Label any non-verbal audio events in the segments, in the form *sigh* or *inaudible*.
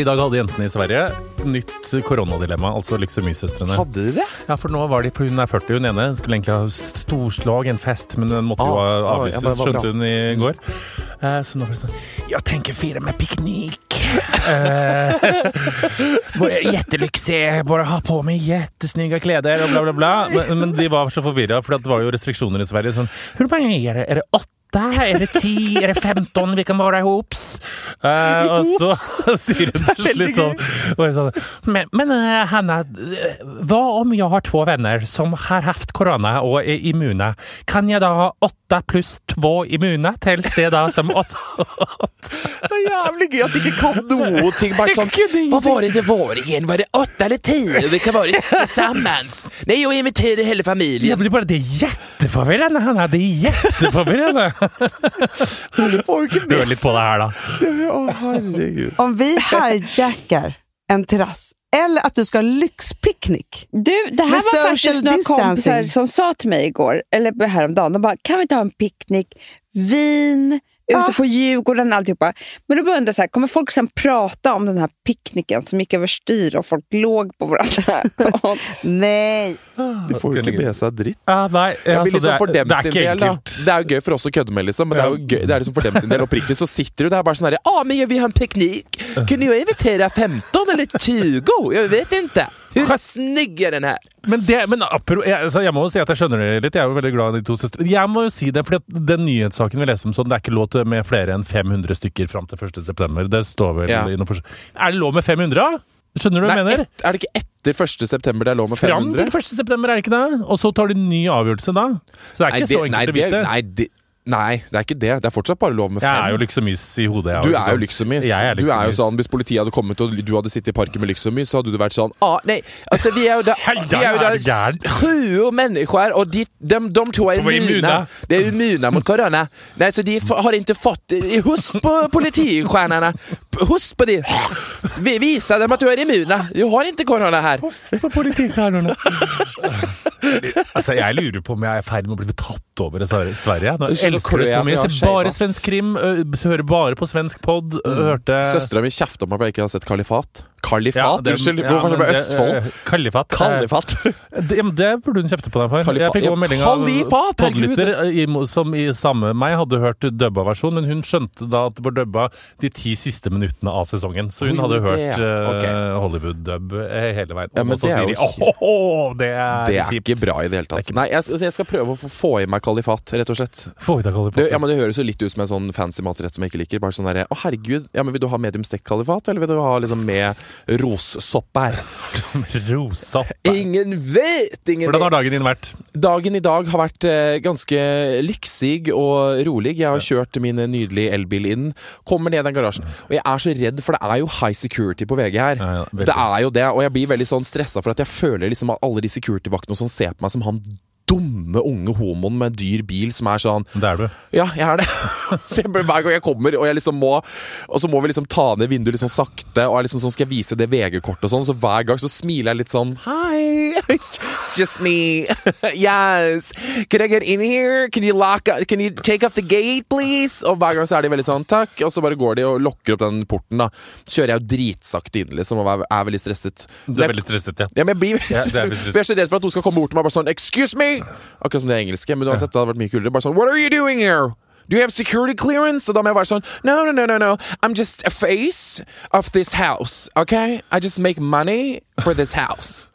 I dag hadde jentene i Sverige nytt koronadilemma, altså Lyksemy-søstrene. Hadde de det? Ja, for nå var de, for hun er 40, hun ene skulle egentlig ha storslag, en fest, men den måtte jo Ah, ah, ja, avlyses, det var skjønte hun i går. Uh, så nå var det sånn Jeg tenker fire med piknik. Eh, *laughs* Jättelyxig, bare ha på meg jättesnygga kleder og bla, bla, bla. Men, men de var så forvirra, for det var jo restriksjoner i Sverige. Sånn Hvor mange er det? Er det åtte? Er det ti? Er det 15 vi kan være ihops? Eh, og så sier hun til slutt sånn, sånn Men, men eh, Hanna, hva om jeg har to venner som har hatt korona og er immune? Kan jeg da ha åtte pluss to immune til det da som åtte? Det er jævlig gøy at de ikke kan noen ting. Bare sånn Hva var det det var igjen? Var det åtte eller ti? Vi kan være sammen. Nei, jeg inviterer hele Jeg familien. blir bare, Det er jätteforvirrende, Hanna. Det er jätteforvirrende. Du får Hør litt på det her, da. Å, herregud. Om vi hijackar en terrass eller att du ska ha lyxpicknick. Du, det här Med var faktisk faktiskt några kompisar som sa till mig igår, eller häromdagen, de bara, kan vi inte ha en picknick, vin, ute Ah. på Djurgården, alltihopa. Men då började jag så här, kommer folk sen prata om den här picknicken som gick överstyr och folk låg på varandra? *laughs* Och- Nej, Du får jo ikke med seg dritt. Ah, nei, Ja, altså, liksom for det, er, det er ikke del, da. Det er jo gøy for oss å kødde med, liksom, men det er jo gøy, det er liksom for dem sin del oppriktig. Så sitter du der bare sånn herre ah, men vi har en piknik! Kunne jo invitere 15 eller 20? Jeg vet ikke. Hvor snygg er den her? Men, det, men apro, jeg, altså, jeg må jo si at jeg skjønner det litt. Jeg er jo veldig glad i de to søstrene. Jeg må jo si det, for den nyhetssaken vi leser om sånn, det er ikke lov til med flere enn 500 stykker fram til 1. september. Det står vel Ja. i noe. Er det lov med 500? da? Skjønner du hva jeg mener? et, er det ikke etter 1. september det er lov med 500? Fram til 1. september, er det ikke det? Og så tar de ny avgjørelse da. Så det er ikke så nei, det å det, vite. nei, det, nei, det er ikke det. Det er fortsatt bare lov med fem. Jeg er jo lyksemys i hodet. jeg, Du er jo. Jeg er Du er jo sånn, Hvis politiet hadde kommet og du hadde sittet i parken med lyksemys, så hadde du vært sånn ah, Nei, altså vi er jo da, vi er jo da sju mennesker, og de, de, de to er immune. immune. De er immune mot korona. Nei, så de f- har ikke fått Husk på politistjernene! Husk på de! Vi viser dem at du er immune. Du har ikke korona her. Husk på politistjernene. Altså, jeg lurer på om jeg er i ferd med å bli tatt over i Sverige-. Nå Du elsker det så jeg, mye. jeg Jeg ser bare svensk krim, hører bare på svensk pod. Mm. Hørte Søstera mi kjefter på meg fordi jeg ikke har sett Kalifat. Kalifat? det- Unnskyld, ja, var det men Østfold? Kalifat. Kalifat. Eh, *laughs* Det, ja, det burde hun kjefte på deg for. Kalifat- Jeg fikk ja, også melding av kalifat, podlytter i- som i samme meg hadde hørt dubba versjon, men hun skjønte da at det var dubba de ti siste minuttene av sesongen. Så hun Oi, hadde hørt uh. Hollywood-dub eh, hele veien. Ja, men det er jo åh, åh, det er, Det er ikke bra i det hele tatt. Nei, jeg, jeg skal prøve å få- få i meg kalifat, rett og slett. Få i deg Kalifat. Det, ja, men det høres jo litt ut som en sånn fancy matrett som jeg ikke liker. Bare sånn derre Å, herregud. Ja, men vil du ha medium stekt kalifat, eller vil du ha liksom med rossopp her? *laughs* Rosa. Ingen vet! Ingen Hvordan har dagen din vært? Dagen i dag har vært eh, ganske lyksig og rolig. Jeg har kjørt min nydelige elbil inn. Kommer ned den garasjen. Og jeg er så redd, for det er jo high security på VG her. Ja, ja, det er jo det, og jeg blir veldig sånn stressa for at jeg føler liksom at alle de security-vaktene sånn ser på meg som han dumme unge homoen med dyr bil som er sånn Det er du. ja, jeg er det. *laughs* så jeg, bare- hver gang jeg kommer, og jeg liksom må Og så må vi liksom ta ned vinduet litt sånn sakte, og jeg liksom sånn skal jeg vise det VG-kortet og sånn, så hver gang så smiler jeg litt sånn Hi, it's it's just me. *laughs* yes. Can I get in here? Can you lock Can you take off the gate, please? Og hver gang så er de veldig sånn takk, og så bare går de og lokker opp den porten, da. Kjører jeg jo dritsakte inn, liksom, og er, er veldig stresset. Du er veldig stresset, ja. Ja, men jeg blir veldig stresset. Ja. Jeg er så redd for at hun skal komme bort til meg bare sånn Excuse me! Akkurat som det engelske, men uansett, det hadde vært mye kulere. Bare sånn What are you doing here? Do you have security clearance? Og da må jeg være sånn No, no, no, no, no. I'm just a face of this house, okay? I just make money for this house.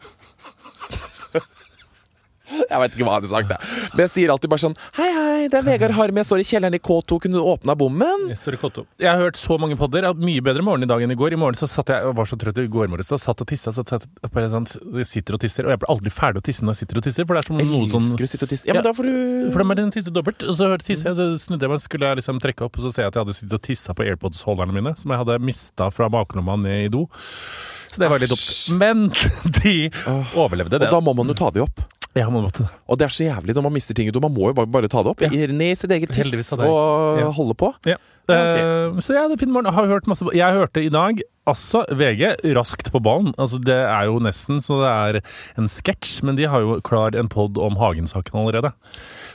Jeg vet ikke hva jeg hadde sagt, jeg. Men jeg sier alltid bare sånn Hei, hei, det er Vegard Harm. Jeg står i kjelleren i K2. Kunne du åpna bommen? Jeg står i K2. Jeg har hørt så mange podder. Jeg har hatt mye bedre morgen i dag enn i går. I morgen så satt jeg, jeg var så trøtt i går morges, da satt og tissa. Så satt bare sånn, sitter og tisser. Og jeg blir aldri ferdig å tisse når jeg sitter og tisser, for det er som Jeg noe sånn elsker å sitte og tisse. Ja, men Ja. da får du For da må jeg tisse dobbelt. Og så tisser jeg, så snudde jeg meg, skulle jeg liksom trekke opp, og så ser jeg at jeg hadde sittet og tissa på AirPods-holderne mine, som jeg hadde mista fra baklomma ned i do. Så det var litt dumt. Men *laughs* de overlevde Og da må man jo ta de opp. Ja, man måtte det. Og det er så jævlig når man mister ting ut Og Man må jo bare, bare ta det opp. Ja. Ned i sitt eget tiss og Ja. holde på. Ja. Ja, Eh, så ja, det er fin morgen. Jeg har hørt masse Jeg hørte i dag altså VG raskt på ballen. Altså, det er jo nesten så det er en sketsj, men de har jo klar en pod om Hagen-saken allerede.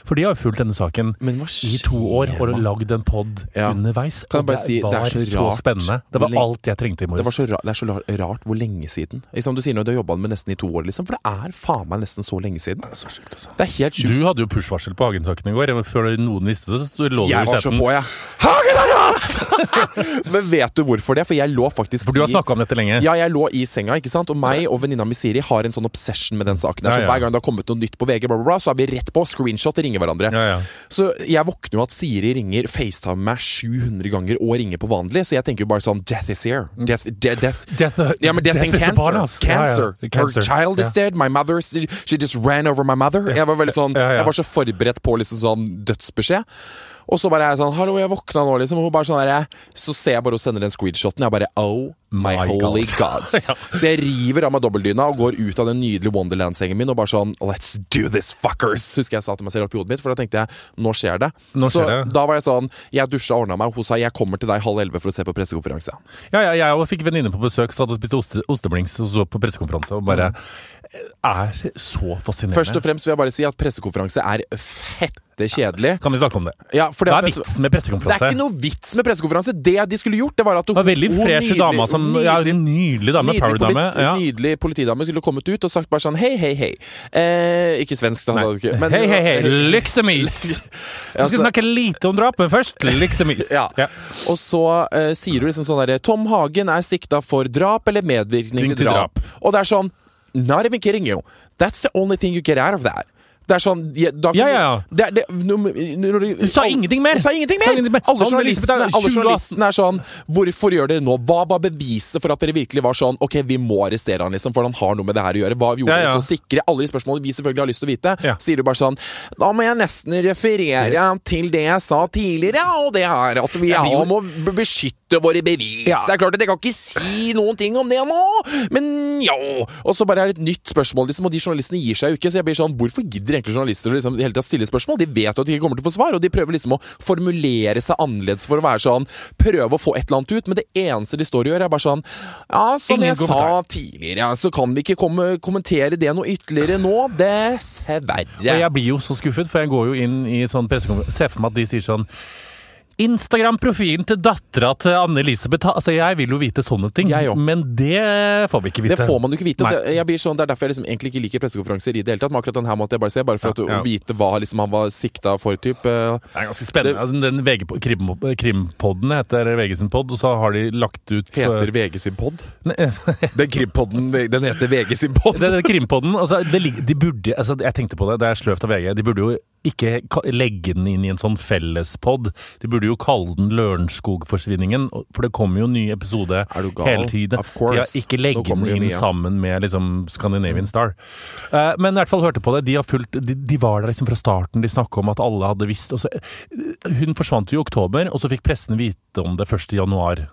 For de har jo fulgt denne saken i to år og lagd en pod Ja. underveis. Kan jeg bare si, det er var så rart spennende. Det var alt jeg trengte i Det, var morges. så ra det er så rart hvor lenge siden. Liksom, du sier nå du har jobba med nesten i to år, liksom. For det er faen meg nesten så lenge siden. Så sjukt, altså. Det er helt sjukt. Du hadde jo push-varsel på Hagen-saken i går. Før noen visste det, så lå du i Jeg var så på, jeg. Hagen er rart! *laughs* Men vet du hvorfor det? For jeg lå faktisk For du har snakka om dette lenge. Ja, jeg lå i senga, ikke sant? og meg og venninna mi Siri har en sånn obsession med den saken. der, Så ja. Hver gang det har kommet noe nytt på VG, bla, bla, bla, så er vi rett på screenshot og ringer hverandre. Ja, ja. Så jeg våkner jo at Siri ringer FaceTime meg 700 ganger og ringer på vanlig, så jeg tenker jo bare sånn Death is here. Death, de, death. Death- Ja, men death, death and cancer. cancer. ja. Cancer. Her child is dead. My mother She just ran over my mother. Jeg var veldig sånn. Jeg var så forberedt på liksom sånn dødsbeskjed. Og så bare er jeg sånn Hallo, jeg våkna nå, liksom. Og hun bare sånn der, Så ser jeg bare hun sender den screenshoten. Jeg bare Oh my, My holy God. gods. *laughs* Ja. Så jeg river av meg dobbeltdyna og går ut av den nydelige Wonderland-sengen min og bare sånn Let's do this, fuckers! Husker jeg sa til meg selv oppi hodet mitt, for da tenkte jeg nå skjer det. Nå så skjer det. da var jeg sånn Jeg dusja og ordna meg, og hun sa jeg kommer til deg halv elleve for å se på pressekonferanse. Ja, ja, jeg fikk venninne på besøk som hadde spist oste, osteblings og så på pressekonferanse og bare er så fascinerende. Først og fremst vil jeg bare si at pressekonferanse er fette kjedelig. Kan vi snakke om det? Ja, for Hva er vitsen med det er ikke noe vits med pressekonferanse. Det de skulle gjort, det var at Det var veldig hun fresh dame som Ja, nydelig dame. Nydelig, politi- Ja. nydelig politidame skulle kommet ut og sagt bare sånn hei, hei, hei. Eh, ikke svensk, da. Hei, hei, hei, lyksemys! Vi skal snakke lite om drap, men først lyksemys. Ja. Og så eh, sier du liksom sånn derre Tom Hagen er sikta for drap eller medvirkning til drap. Og det er sånn Not even kidding you. That's the only thing you get out of that. Det er sånn ja, da, Ja, ja. Det det, når, Hun sa ingenting mer! Sa ingenting Sa ingenting mer. Alle journalistene, alle journalistene er sånn Hvorfor gjør dere nå? Hva var beviset for at dere virkelig var sånn Ok, vi må arrestere han, liksom, for han har noe med det her å gjøre. Hva gjorde dere så sikre? Alle de spørsmålene vi selvfølgelig har lyst til å vite. Sier du bare sånn Da må jeg nesten referere til det jeg sa tidligere, og det er at vi ja, må beskytte våre bevis. Det er klart at jeg kan ikke si noen ting om det nå, men ja Og så bare er det et nytt spørsmål, liksom, og de journalistene gir seg jo ikke. Så jeg blir sånn Hvorfor gidder egentlig journalister å liksom, hele tatt stille spørsmål? De vet jo at de ikke kommer til å få svar, og de prøver liksom å formulere seg annerledes for å være sånn Prøve å få et eller annet ut, men det eneste de står og gjør, er bare sånn Ja, som Ingen jeg sa kommentar. tidligere, så kan vi ikke komme, kommentere det noe ytterligere nå. Dessverre. Og jeg blir jo så skuffet, for jeg går jo inn i sånn pressekonferanse Ser for meg at de sier sånn Instagram-profilen til dattera til Anne-Elisabeth Altså, Jeg vil jo vite sånne ting, men det får vi ikke vite. Det får man jo ikke vite. Det, jeg blir sånn, det er derfor jeg liksom egentlig ikke liker pressekonferanser i det hele tatt. Men akkurat den her måtte jeg bare se, bare for Ja, ja. å vite hva liksom, han var sikta for. Typ. eh, Det er ganske spennende. Det- altså, den VG, krim, Krimpodden heter VG sin pod, og så har de lagt ut Heter VG sin pod? *laughs* Den krimpodden den heter VG sin pod. Det er Krimpodden. Altså, det, de burde, altså, jeg tenkte på det, det er sløvt av VG. De burde jo ikke legge den inn i en sånn fellespod. De burde jo kalle den Lørenskog-forsvinningen, for det kommer jo en ny episode du hele tiden. Har ikke legge den inn mye. sammen med liksom, Scandinavian Star. Uh, men i hvert fall hørte på det. De, har fulgt, de, de var der liksom fra starten. De snakka om at alle hadde visst. Så, eh, hun forsvant jo i oktober, og så fikk pressen vite om det først i januar.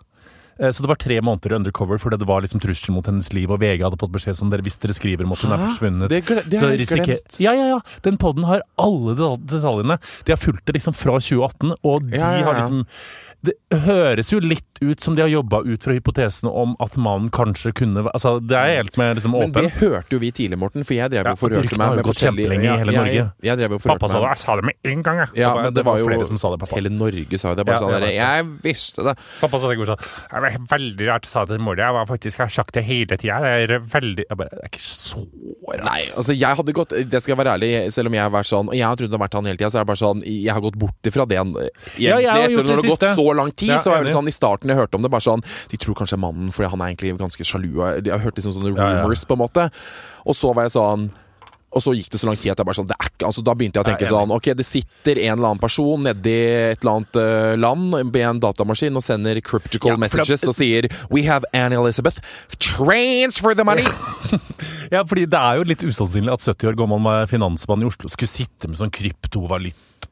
Eh, Så det var tre måneder undercover fordi det var liksom trussel mot hennes liv, og VG hadde fått beskjed som dere hvis dere skriver om at hun er forsvunnet. Det gle- det risikere- glemt. Ja, ja, ja. Den podden har alle detaljene. De har fulgt det liksom fra 2018, og de Ja, ja, ja. har liksom Det høres jo litt ut som de har jobba ut fra hypotesene om at mannen kanskje kunne Altså, det er helt med liksom Men det hørte jo vi tidlig, Morten, for jeg drev jo Ja, forhørte meg med forskjellige kjempelenge i hele Norge. Jeg, jeg meg. Pappa sa det, jeg sa det med en gang, jeg. ja, Det men det var jo flere som sa det, pappa. Hele Norge sa det, det. Bare Ja, sånn jeg Jeg visste det. Pappa sa det i går sånn Det var veldig rart jeg sa det til mor. Jeg var faktisk, jeg har sagt det hele tida. Det er veldig jeg bare, Det er ikke så rart. Nei, altså jeg hadde gått Det skal jeg være ærlig, selv om jeg har vært sånn Og jeg har trodd det har vært han hele tida, så er det bare sånn Jeg har gått bort ifra det Egentlig, Ja, jeg har etter når det det har gått. Så lang tid, Ja, så var det sånn I starten jeg hørte om det, bare sånn De tror kanskje mannen, fordi han er egentlig ganske sjalu. de Jeg har hørt liksom sånne Ja, ja. rumors, på en måte. Og så var jeg sånn og så gikk det så lang tid at jeg bare sånn, det er ikke, altså Da begynte jeg å tenke er sånn Ok, det sitter en eller annen person nedi et eller annet uh, land med en datamaskin og sender cryptical Ja, messages og sier We have Anne Elizabeth. Transfer the money! *laughs* Ja, fordi det er jo litt usannsynlig at 70 år gammel med finansmann i Oslo skulle sitte med sånn kryptovalutt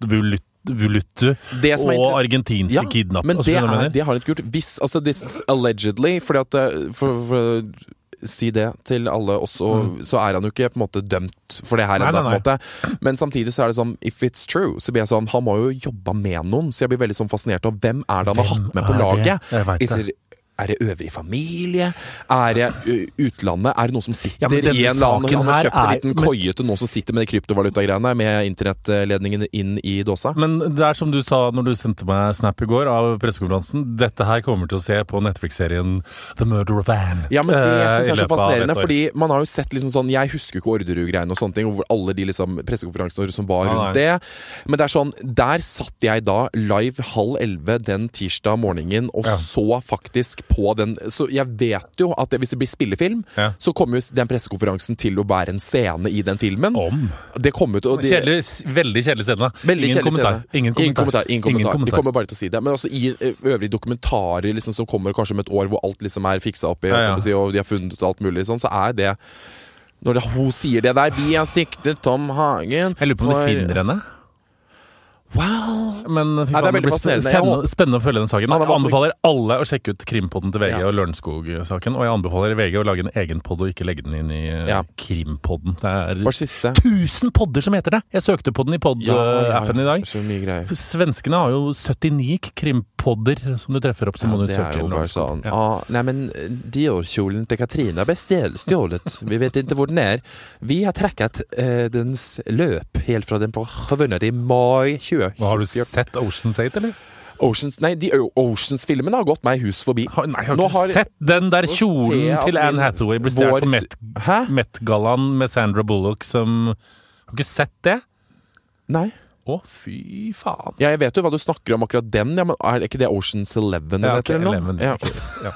vulut- Volutu Det som er og argentinske Ja, kidnappere. Men altså, det, jeg er, det har han ikke gjort. Hvis, altså this allegedly, fordi at eh, for, for si det til alle også, så er han jo ikke på en måte dømt for det her Mm. Nei, nei, måte. Men samtidig så er det sånn, if it's true, så blir jeg sånn Han må jo jobba med noen, så jeg blir veldig sånn fascinert av hvem er det han har hatt med på er det? laget? Er det øvrig familie? Er det utlandet? Er det noen som sitter Ja, i en land Han har kjøpt en liten men- koie til noen som sitter med de kryptovalutagreiene, med internettledningen inn i dåsa? Men det er som du sa når du sendte meg snap i går av pressekonferansen. Dette her kommer til å se på Netflix-serien The Murder of Anne. Ja, men det syns jeg er så fascinerende, fordi man har jo sett liksom sånn Jeg husker ikke Orderud-greiene og sånne ting, hvor alle de liksom pressekonferansene som var rundt ja, det. Men det er sånn Der satt jeg da live halv elleve den tirsdag morgenen og Ja. så faktisk på den Så jeg vet jo at det, hvis det blir spillefilm, Ja. så kommer jo den pressekonferansen til å være en scene i den filmen. Om. Det kommer til å de- Kjedelig, veldig kjedelig scene. Veldig Ingen kommentar. scene. Ingen kommentar. Ingen kommentar. De kommer bare til å si det. Men også i eh, øvrige dokumentarer liksom, som kommer kanskje om et år, hvor alt liksom er fiksa opp i, Ja, ja. si, og de har funnet alt mulig, sånn, så er det Når det, hun sier det der 'Vi har siktet Tom Hagen' Jeg lurer på om de finner henne. Wow! Men fy Nei, det er faen, det veldig blir fascinerende. Jeg spennende, spennende å følge den saken. Han er Jeg anbefaler alle å sjekke ut Krimpodden til VG Ja. og Lørenskog-saken. Og jeg anbefaler VG å lage en egen pod og ikke legge den inn i eh, Ja. Krimpodden. Det er Bare siste. 1000 podder som heter det! Jeg søkte på den i pod-appen i dag. Så mye greier. Svenskene har jo 79 krimpodder som du treffer opp, så må du det er søke jo bare sånn Lørenskog. Ja. ah, Nei, men Dior-kjolen til Katrina ble stjel- stjålet. *laughs* Vi vet ikke hvor den er. Vi har trekket eh, dens løp helt fra den forsvunnet i mai 20. Hva, Har du sett Ocean's 8, eller? Oceans, nei, de Oceans-filmene har gått meg hus forbi. Nei, jeg har Nå ikke har- sett den der kjolen til Anne Hathaway blir stjålet på Met-? Met-gallaen med Sandra Bullock som Har du ikke sett det? Nei. Å, fy faen. Ja, jeg vet jo hva du snakker om akkurat den, ja, men er ikke det Oceans Eleven? Ja, okay, ok, eller? Eleven, Ja. ok, ja.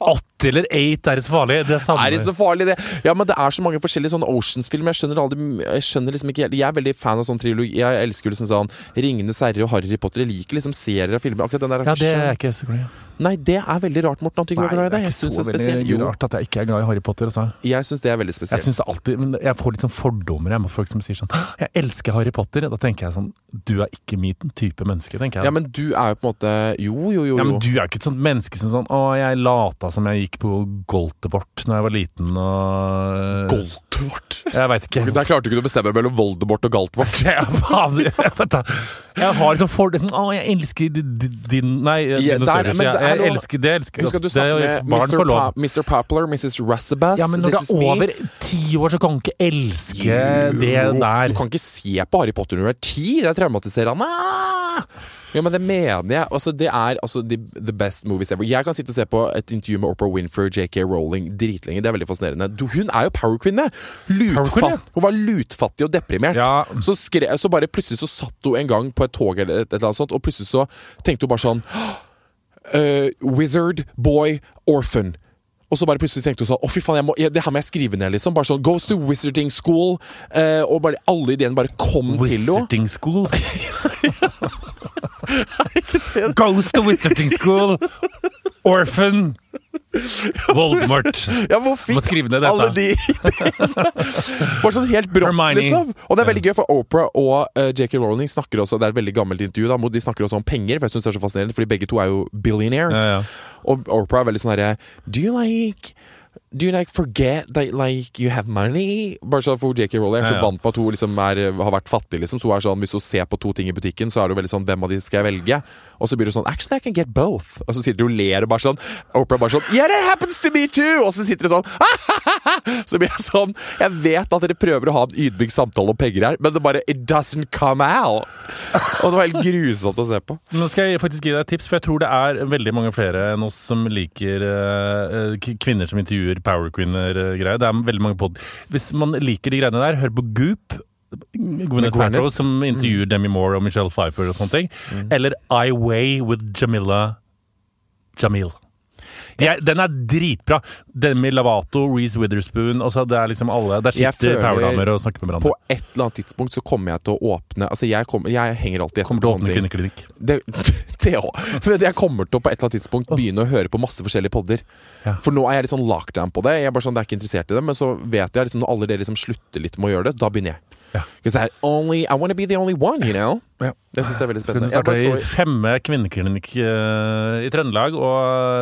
80 eller 8 er det så farlig? Det er samme. Er det så farlig, det? Ja, men det er så mange forskjellige sånne Oceans-filmer. Jeg skjønner aldri Jeg skjønner liksom ikke helt Jeg er veldig fan av sånn trilogi. Jeg elsker liksom sånn Ringenes herre og Harry Potter. Jeg liker liksom serier av filmer. Akkurat den der er Ja, det er jeg ikke så glad. Nei, det er veldig rart, Morten, at du ikke Nei, var glad i det er Jeg syns det er spesielt. Jo, rart at jeg ikke er glad i Harry Potter. Også. jeg syns det er veldig spesielt. Jeg synes det alltid, men jeg får litt sånn fordommer jeg, mot folk som sier sånn Jeg elsker Harry Potter. Da tenker jeg sånn Du er ikke min type menneske, tenker jeg. Ja, men du er jo på en måte Jo, jo, jo. Ja, men du er jo ikke et sånt menneske som sånn Å, jeg lata som jeg gikk på Goltevort da jeg var liten og Goldvort. Jeg veit ikke. Der klarte du ikke å bestemme mellom Voldemort og Galtvort. *laughs* Jeg, faen, jeg. Jeg har liksom for sånn, Å, jeg elsker di- di- din Nei, dinosaurer. der- men jeg, det jeg elsker det. Elsker, Husk at du det er snakker med Mr. Pa Mr. Popular, Mrs. Russabas. Ja, men når du er over ti år, så kan du ikke elske det der. Du kan ikke se på Harry Potter når du er ti. Det er traumatiserende. Ja, men det mener jeg. Altså, det er altså, the, the best movies ever. Jeg kan sitte og se på et intervju med Oprah Winfrey JK Rowling dritlenge. Det er veldig fascinerende. Du, hun er jo powerkvinne! Powerkvinne? Lutfatt. Hun var lutfattig og deprimert. Ja. Så, skre, så bare plutselig så satt hun en gang på et tog eller et, et eller annet sånt, og plutselig så tenkte hun bare sånn uh, Wizard, boy, orphan. Og så bare plutselig tenkte hun sånn Å, fy faen, jeg må, det her må jeg skrive ned, liksom. Bare sånn Goes to wizarding school. eh, og bare alle ideene bare kom til henne. Wizarding school. *laughs* Goes to wizarding school. Orphan. Voldemort. *laughs* Ja, hvor Må skrive ned dette. alle de ideene? Bare sånn helt brått, Hermione. liksom. Og det er veldig gøy, for Oprah og eh, JK Rowling snakker også Det er et veldig gammelt intervju, da, hvor de snakker også om penger. For jeg synes det er så fascinerende Fordi begge to er jo billionaires. Ja, ja. Og Oprah er veldig sånn herre Do you like Do you like forget that like you have money? Bare sånn for JK Rowley er så Ja, ja. vant på at hun liksom er, har vært fattig, liksom. Så hun er sånn, hvis hun ser på to ting i butikken, så er det veldig sånn Hvem av de skal jeg velge? Og så blir det sånn Actually, I can get both. Og så sitter hun og ler og bare sånn Oprah bare sånn Yeah, that happens to me too! Og så sitter hun sånn *laughs* Så blir jeg sånn Jeg vet at dere prøver å ha en ydmyk samtale om penger her, men det bare It doesn't come out! Og det var helt grusomt å se på. Nå skal jeg faktisk gi deg et tips, for jeg tror det er veldig mange flere enn oss som liker uh, kvinner som intervjuer powerkvinner-greier. Det er veldig mange pod... Hvis man liker de greiene der, hør på Goop. Gwyneth. Paltrow som intervjuer Demi Moore og Michelle Pfeiffer og sånne ting. Eller I Way with Jamila Jamil. De er, den er dritbra. Demi Lavato, Reece Witherspoon altså Det er liksom alle Der sitter powerdamer og snakker med hverandre. På et eller annet tidspunkt så kommer jeg til å åpne Altså jeg, kommer- jeg henger alltid etter Kommer til å åpne kvinneklinikk. Det, *laughs* det. Men jeg kommer til å på et eller annet tidspunkt begynne å høre på masse forskjellige podder. Ja. For nå er jeg litt sånn lockdown på det. Jeg er bare sånn, det er ikke interessert i det Men så vet jeg liksom når alle dere liksom slutter litt med å gjøre det, da begynner jeg. Ja. Only, I want to be the only one, you know. Ja. Det synes jeg er veldig Skal du spennende. Starte i Femme kvinneklinikk eh, i Trøndelag,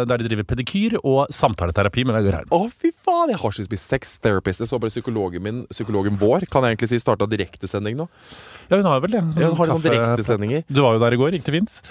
der de driver pedikyr og samtaleterapi med Vegard Heim. Å, fy faen! Jeg har så spist sex therapist. Jeg så bare psykologen min, psykologen vår, kan jeg egentlig si, starta direktesending nå. Ja, hun har vel det. Ja, hun har sånn direktesendinger. Du var jo der i går, gikk det fint?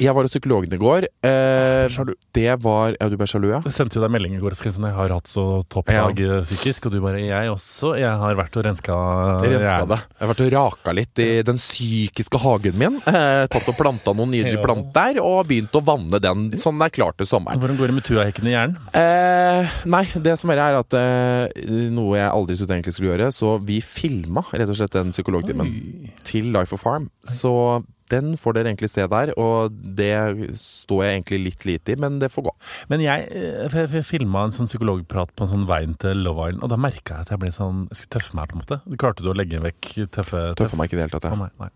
Jeg var hos psykologen i går. Eh, det var Ja, du ble sjalu, ja? Jeg sendte jo deg melding i går og sånn Jeg har hatt så toppdag ja. psykisk, og du bare Jeg også. Jeg har vært og renska Jeg renska hjernen. det. Jeg har vært og raka litt i den psykiske hagen min. Eh, tatt og planta noen nydelige planter, og begynt å vanne den sånn den er klar til sommeren. Hvordan går det med tuahekken i hjernen? Eh, nei, det som er, er at eh, noe jeg aldri trodde egentlig skulle gjøre, så vi filma rett og slett den psykologtimen til Life of Farm. Så den får dere egentlig se der, og det står jeg egentlig litt lite i, men det får gå. Men jeg, eh, jeg, jeg filma en sånn psykologprat på en sånn veien til Love Island, og da merka jeg at jeg ble sånn Jeg skulle tøffe meg, på en måte. Klarte du å legge vekk tøffe Tøffa meg ikke i det hele tatt. Jeg. nei, nei.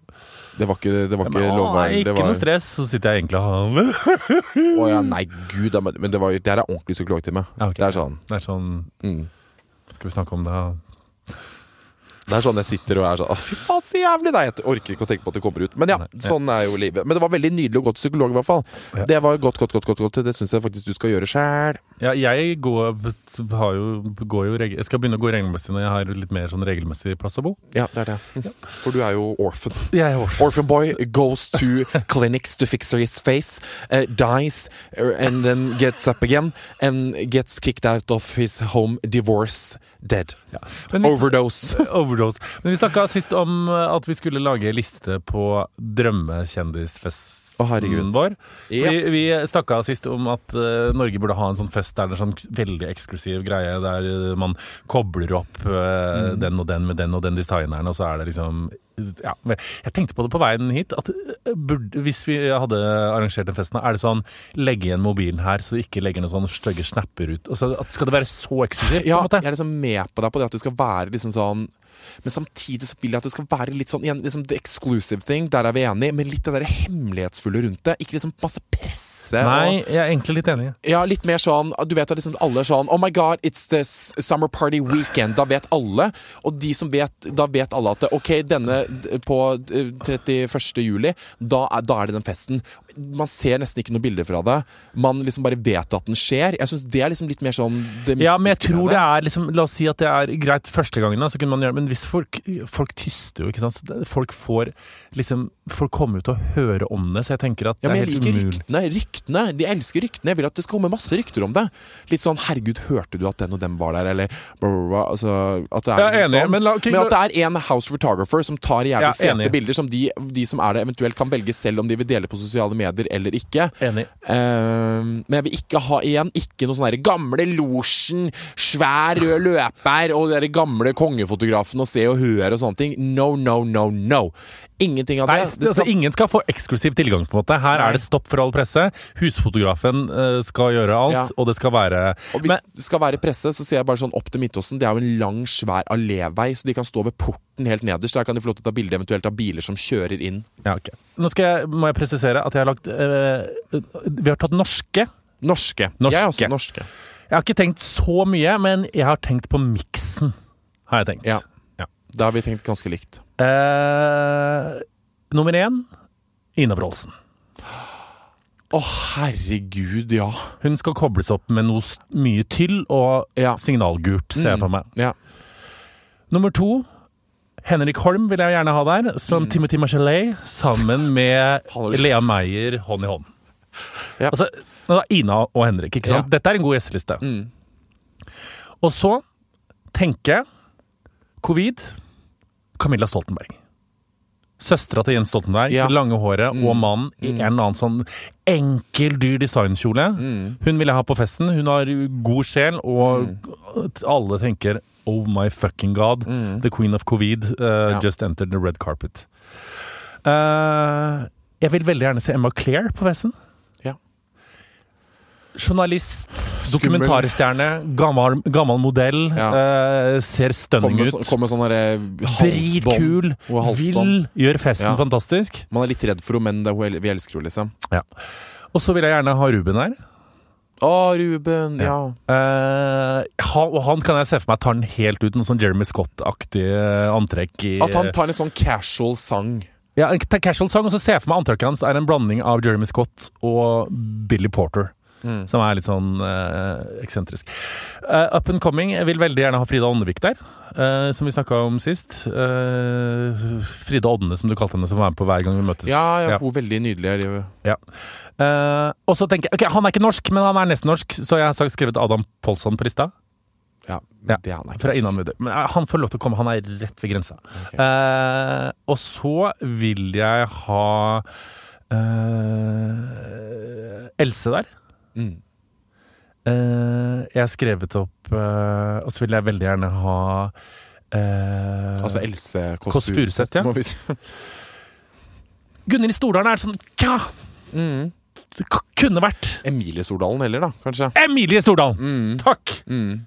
Det var ikke, det var Ja, ikke men, Love å, ikke Det var, noe stress, så sitter jeg egentlig og har Å ja, nei, gud, men men det, var, det her er ordentlig psykologtime. Ja, okay. Det er sånn Det er sånn mm. Skal vi snakke om det? Det er sånn jeg sitter og er sånn fy faen, så jævlig! Nei, jeg orker ikke å tenke på at det kommer ut. Men ja, ja. sånn er jo livet. Men det var veldig nydelig å gå til psykolog, i hvert fall. Ja. Det var godt, godt, godt. godt, godt. Det syns jeg faktisk du skal gjøre sjæl. Ja, jeg går, har jo, går jo reg- Jeg skal begynne å gå regelmessig når jeg har litt mer sånn regelmessig plass å bo. Ja, det er det. For du er jo orphan. Jeg er orphan. Orphan boy goes to clinics to fix his face, uh, dies, uh, and then gets up again, and gets kicked out of his home, divorce, dead. Ja. vi, Overdose. *laughs* overdose. Men vi snakka sist om eh, at vi skulle lage liste på drømmekjendisfest Å, herregud. vår. Ja. Vi, vi snakka sist om at uh, Norge burde ha en sånn fest der det er sånn veldig eksklusiv greie, der uh, man kobler opp uh, Mm. den og den med den og den designeren, og så er det liksom ja, Jeg tenkte på det på veien hit, at burde, hvis vi hadde arrangert den festen, er det sånn legge igjen mobilen her, så ikke legger noen sånne stygge snapper ut. Altså, skal det være så eksklusivt? Ja, en jeg er liksom med på deg på det at det skal være liksom sånn Men samtidig så vil jeg at det skal være litt sånn igjen, liksom the exclusive thing. Der er vi enige, men litt det der hemmelighetsfulle rundt det. Ikke liksom masse presse. Nei, Og, jeg er egentlig litt enig. ja, litt mer sånn Du vet at liksom alle er sånn Oh my god, it's the summer party weekend. Da vet alle. Og de som vet Da vet alle at ok, denne på eh, 31. juli, da er, da er det den festen. Man ser nesten ikke noen bilder fra det. Man liksom bare vet at den skjer. Jeg syns det er liksom litt mer sånn det Ja, men jeg tror det er liksom La oss si at det er greit første gangen, da, så kunne man gjøre det. Men hvis folk Folk tyster jo, ikke sant. Så Folk får liksom Folk kommer jo til å høre om det, så jeg tenker at Ja, det er helt umulig. ryktene. Ryktene, De elsker ryktene. Jeg vil at det skal komme masse rykter om det. Litt sånn 'herregud, hørte du at den og den var der', eller blah. Altså, at det er liksom enig, sånn. men la- okay, men at det er en house photographer som tar jævlig fete enig. bilder, som de, de som er det, eventuelt kan velge selv om de vil dele på sosiale medier eller ikke. Enig. Uh, men jeg vil ikke ha igjen ikke noe sånn derre gamle losjen, svær rød løper og de gamle kongefotografen og Se og høre og sånne ting. No, no, no, no. Ingenting av det. Nei, det altså, ingen skal få eksklusiv tilgang, på en måte. Her Nei. er det stopp for all presse. Husfotografen eh, skal gjøre alt, Ja. og det skal være Og hvis Men- det skal være presse, så ser jeg bare sånn opp til Midtåsen. Det er jo en lang, svær allévei, så de kan stå ved porten helt nederst. Der kan de få lov til å ta bilde eventuelt av biler som kjører inn. ja, ok. Nå jeg, må jeg presisere at jeg har lagt eh, Vi har tatt norske. Norske. Norske. Jeg er også norske. Jeg har ikke tenkt så mye, men jeg har tenkt på miksen. Har jeg tenkt. Ja. Da har vi tenkt ganske likt. Eh, nummer én Ina Wroldsen. Å, herregud, ja. Hun skal kobles opp med noe mye tyll og Ja. signalgult, ser jeg Mm. for meg. Ja. Nummer to Henrik Holm vil jeg gjerne ha der, som Timothy Marchelet, sammen *laughs* med Lea Meyer hånd i hånd. Ja. Altså, Ina og Henrik, ikke sant? Ja. Dette er en god gjesteliste. Mm. Og så tenker jeg covid Camilla Stoltenberg. Søstera til Jens Stoltenberg, Ja. lange håret Mm. og mann i en eller annen sånn enkel, dyr designkjole. Mm. Hun vil jeg ha på festen. Hun har god sjel, og alle tenker Oh my fucking god. Mm. The queen of covid uh, Ja. just entered the red carpet. Uh, jeg vil veldig gjerne se Emma Claire på festen. Journalist, dokumentarstjerne, gammel, gammel modell. Ja. uh, ser stunning ut. kom med sånn halsbånd. Dritkul. Vil. Gjør festen Ja. fantastisk. Man er litt redd for henne, men det, vi elsker henne, liksom. Ja. Og så vil jeg gjerne ha Ruben her. Å, Ruben. Ja. Uh, han, han kan jeg se for meg tar den helt ut, en sånn Jeremy Scott-aktig eh, antrekk. I, At han tar en litt sånn casual sang. ja, en casual sang, og så ser jeg for meg antrekket hans er en blanding av Jeremy Scott og Billy Porter. Mm. Som er litt sånn uh, eksentrisk. Uh, up and coming. Jeg vil veldig gjerne ha Frida Åndevik der, uh, som vi snakka om sist. Frida Ådne, som du kalte henne, som var med på hver gang vi møtes. Ja, ja, hun er veldig nydelig. Eh, og så tenker jeg Ok, han er ikke norsk, men han er nesten norsk, så jeg har skrevet Adam Polsson på lista. Ja, Ja, det er han ikke. Fra Innanmude. Men han får lov til å komme, han er rett ved grensa. Okay. Eh, og så vil jeg ha eh, Else der. Mm. Uh, jeg har skrevet opp uh, Og så vil jeg veldig gjerne ha uh, Altså Else Kåss Furuseth, ja. *laughs* Gunhild Stordalen er sånn Tja! Mm. det Kunne vært Emilie Stordalen heller, da, kanskje. Emilie Stordalen! Mm. Takk! Mm.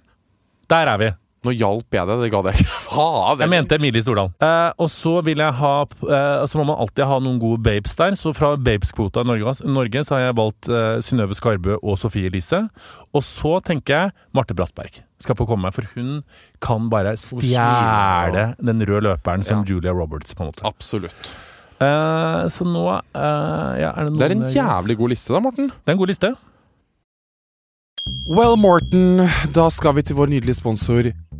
Der er vi. Nå hjalp jeg deg, det ga jeg ikke. *laughs* Faen! Jeg mente Emilie Stordalen. Eh, og så vil jeg ha eh, Så må man alltid ha noen gode babes der. Så fra babeskvota i Norge, Norge så har jeg valgt eh, Synnøve Skarbø og Sofie Elise. Og så tenker jeg Marte Brattberg skal få komme, for hun kan bare stjele den røde løperen som Ja. Julia Roberts, på en måte. Absolutt. Eh, så nå eh, ja, er det noen Det er en jævlig god liste, da, Morten. Det er en god liste. Well, Morten, da skal vi til vår nydelige sponsor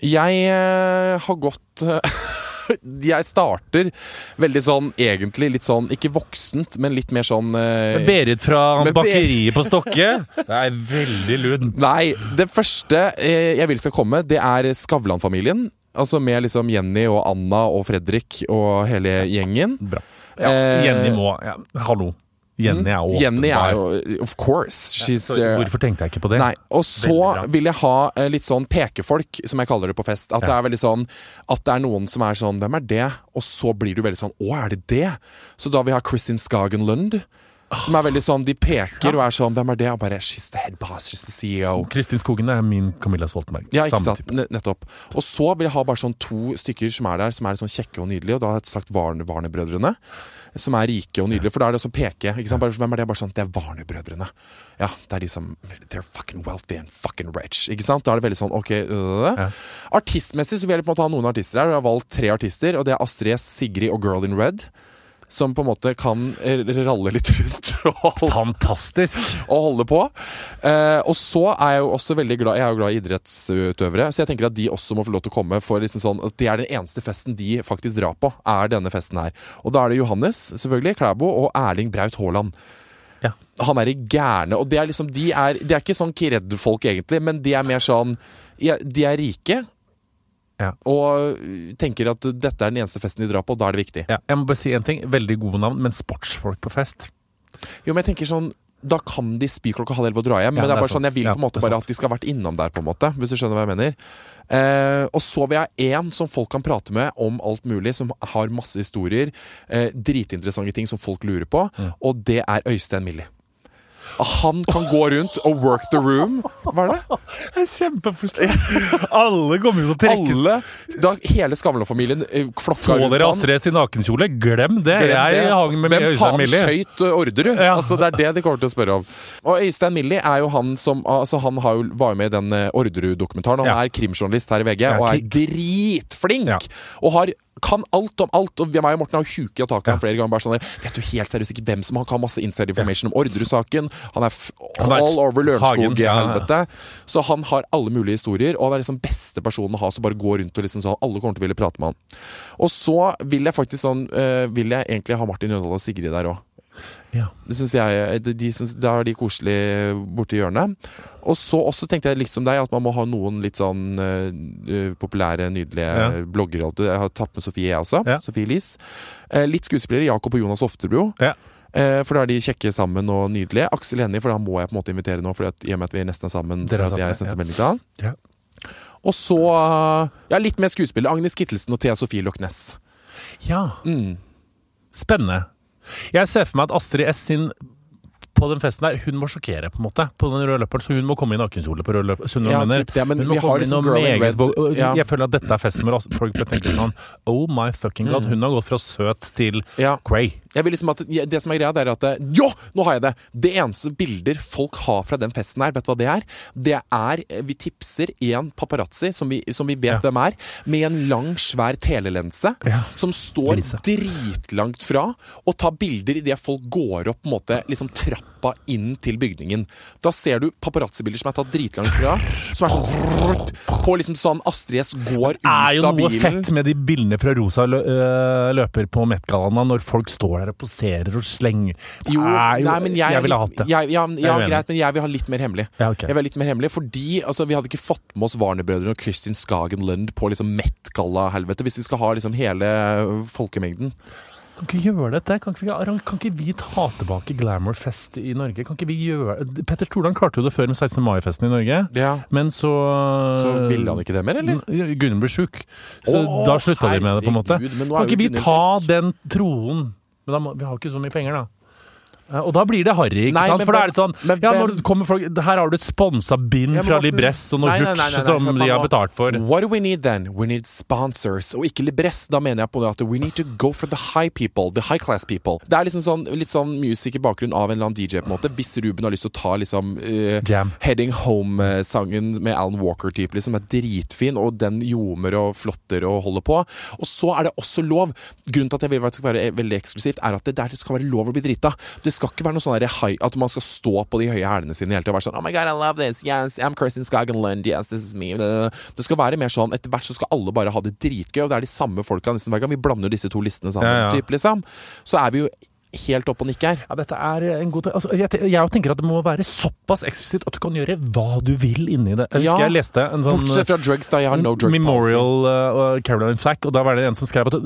Jeg eh, har gått eh, *laughs* Jeg starter veldig sånn egentlig litt sånn Ikke voksent, men litt mer sånn eh, Berit fra Ber- bakeriet på Stokke. Det er veldig lun. Nei, det første eh, jeg vil skal komme, det er Skavlan-familien. Altså med liksom Jenny og Anna og Fredrik og hele gjengen. Bra. Ja, Eh, Jenny må ja, Hallo. Jenny er. Jenny er jo Of course. She's Så eh, Hvorfor tenkte jeg ikke på det? Nei, Og så vil jeg ha eh, litt sånn pekefolk, som jeg kaller det på fest. At det er veldig sånn At det er noen som er sånn Hvem er det? Og så blir du veldig sånn Å, er det det? Så da vil jeg ha Kristin Skagenlund. Som er veldig sånn De peker og er sånn Hvem er det? Og bare She's the head boss. She's the CEO. Kristin Skogen er min Camilla Stoltenberg. Ja, ikke sant? Nettopp. Og så vil jeg ha bare sånn to stykker som er der, som er sånn kjekke og nydelige. Og da har jeg sagt Varne- Varne-brødrene. Som er rike og nydelige. For da er det også peke. Ikke sant? Bare, hvem er det? Bare sånn, Det er Varne-brødrene. Ja, det er de som They're fucking wealthy and fucking rich. Ikke sant? Da er det veldig sånn ok øh. Ja. Artistmessig så vil jeg på en måte ha noen artister her. Jeg har valgt tre artister, og det er Astrid S, Sigrid og Girl in Red. Som på en måte kan ralle litt rundt *laughs* og holde Fantastisk! *laughs* Og holde på. Eh, og så er jeg jo også veldig glad Jeg er jo glad i idrettsutøvere, så jeg tenker at de også må få lov til å komme. For liksom sånn at Det er den eneste festen de faktisk drar på, er denne festen her. Og da er det Johannes, selvfølgelig, Klæbo, og Erling Braut Haaland. Ja. Han er i gærne. Og det er liksom De er, de er ikke sånn kred-folk, egentlig, men de er mer sånn ja, De er rike. Ja. Og tenker at dette er den eneste festen de drar på, og da er det viktig. Ja, jeg må bare si en ting. Veldig gode navn, men sportsfolk på fest. Jo, men jeg tenker sånn Da kan de spy klokka halv elleve og dra hjem. Ja, men det er det er bare sånn, jeg vil på en måte Ja, bare at de skal ha vært innom der, på en måte. Hvis du skjønner hva jeg mener. Eh, og så vil jeg ha én som folk kan prate med om alt mulig, som har masse historier. Eh, dritinteressante ting som folk lurer på. Mm. Og det er Øystein Millie. Han kan gå rundt og work the room. Hva er det? Jeg er kjempeforståelig. Alle kommer jo til å trekkes. Alle, da Hele Skavlan-familien eh, rundt flokka rundt dere. Astrid sin nakenkjole? Glem det! Glem jeg det. hang med Hvem faen skøyt uh, Orderud? Ja. Altså, det er det de kommer til å spørre om. Og Øystein Millie er jo han som altså, Han har jo, var jo med i den uh, Orderud-dokumentaren. Han Ja. er krimjournalist her i VG Ja, og er dritflink! Og har kan alt om alt. Og meg og Morten har huket tak i ham flere ganger. Bare sånn der, Vet du helt seriøst ikke hvem som har kan masse inside information om Orderud-saken? Han er, Han all over. Lørenskog-helvete. Så han har alle mulige historier, og han er liksom beste personen å ha som bare går rundt og liksom sånn Alle kommer til å ville prate med han. Og så vil jeg faktisk sånn øh, Vil jeg egentlig ha Martin Jøndal og Sigrid der òg. Ja. Det synes jeg de, de synes, Da er de koselige borti hjørnet. Og så også tenkte jeg litt som deg, at man må ha noen litt sånn øh, populære, nydelige Ja. bloggere. Jeg har tatt med Sofie, jeg også. Ja. Sofie Elise. Eh, litt skuespillere. Jakob og Jonas Oftebro. Ja. Eh, for da er de kjekke sammen og nydelige. Aksel Hennie, for da må jeg på en måte invitere nå, Fordi at, i og med at vi er nesten sammen. Dere er sammen, jeg sendte ja. melding til han. Ja. Og så Ja, litt mer skuespillere. Agnes Kittelsen og Thea Sofie Loch Ness. Ja, Mm. spennende. Jeg ser for meg at Astrid S sin på den festen der, hun må sjokkere, på en måte, på den røde løperen. Så hun må komme i nakenkjole på rød løper. Ja, typ det, men Hun må vi har komme i liksom Girl in Red, ja. Jeg føler at dette er festen hvor folk bør tenke sånn Oh my fucking god. Hun har gått fra søt til Ja. cray. Jeg vil liksom at Det som er greia, det er at Ja, Jo, nå har jeg det! Det eneste bilder folk har fra den festen her, vet du hva det er? Det er eh, Vi tipser en paparazzi, som vi, som vi vet Ja. hvem er, med en lang, svær telelense, Ja. som står Linse. dritlangt fra og tar bilder idet folk går opp på en måte, liksom trappa inn til bygningen. Da ser du paparazzi-bilder som er tatt dritlangt fra, som er sånn på liksom sånn Astrid S går ut av bilen. Det er jo noe bilen. fett med de bildene fra rosa øh, løper på Met-gallaen når folk står står og poserer og slenger Jo, Nei, nei, men jeg, jeg ville hatt det. Jeg, ja, ja, greit, men jeg vil ha litt mer hemmelig. Ja, okay. Jeg vil ha litt mer hemmelig Fordi altså, vi hadde ikke fått med oss Warner-brødrene og Kristin Skagen Lund på liksom Met-galla-helvete hvis vi skal ha liksom hele folkemengden. Kan ikke gjøre dette? Kan ikke, vi, kan ikke vi ta tilbake Glamour-fest i Norge? Kan ikke vi gjøre Petter Stordalen klarte jo det før med 16. mai-festen i Norge. Ja, Men så Så ville han ikke det mer, eller? Gunnar ble sjuk. Så Åh, da slutta vi med det, på en måte. Gud, Kan ikke vi ta den tronen Men da vi har ikke så mye penger, da. Eh, Og da blir det harry, ikke Nei, sant? men For da er det sånn men Ja, når det kommer folk Her har du et sponsa bind Ja, fra Libress og noe hurts som de har betalt for. What do we need then? We need sponsors. Og ikke Libress. Da mener jeg på det at we need to go for the high people. The high class people. Det er liksom sånn, litt sånn musikk i bakgrunn av en eller annen DJ, på en måte. Hvis Ruben har lyst til å ta liksom uh. Heading Home-sangen med Alan Walker-type, liksom, er dritfin, og den ljomer og flotter og holder på. Og så er det også lov. Grunnen til at jeg vil at det skal være veldig eksklusivt, er at det der skal være lov å bli drita. Det skal ikke være noe sånn high, at man skal stå på de høye hælene sine hele tida og være sånn Oh my god, I love this. Yes, I'm Kirsten Skagenlund. Yes, this is me. Det skal være mer sånn Etter hvert så skal alle bare ha det dritgøy, og det er de samme folka nesten hver gang. Vi blander disse to listene sammen, Ja, ja. Typ, liksom. Så er vi jo helt opp og nikke her. Ja, dette er en god altså, jeg, jeg tenker at det må være såpass eksklusivt at du kan gjøre hva du vil inni det. Jeg husker Ja. jeg leste en sånn Bortsett fra drugs, da. Jeg har no drugs. Memorial uh, Caroline Flack, og da var det en som skrev at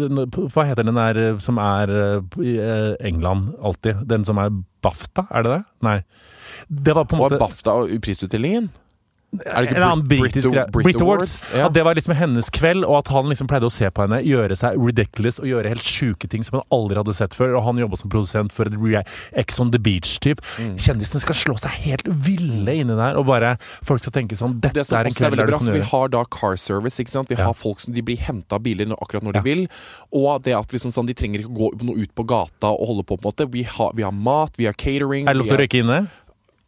Hva heter den der uh, som er i uh, England alltid? Den som er BAFTA, er det det? Nei. Det var på en Og måte BAFTA og prisutdelingen? Er det ikke en annen britisk Brit- Brit Brit Awards. Ja. At det var liksom hennes kveld, og at han liksom pleide å se på henne gjøre seg ridiculous og gjøre helt sjuke ting som han aldri hadde sett før. Og han jobba som produsent for Ex on the Beach-type. Mm. Kjendisene skal slå seg helt ville inni der, og bare folk skal tenke sånn Dette Det er en er kveld der du kan gjøre vi har da car service. ikke sant? Vi Ja. har folk som de blir henta av biler akkurat når de vil. Og det at liksom sånn, de trenger ikke gå noe ut på gata og holde på. på en måte. Vi har, vi har mat, vi har catering. Er det lov til å røyke inne?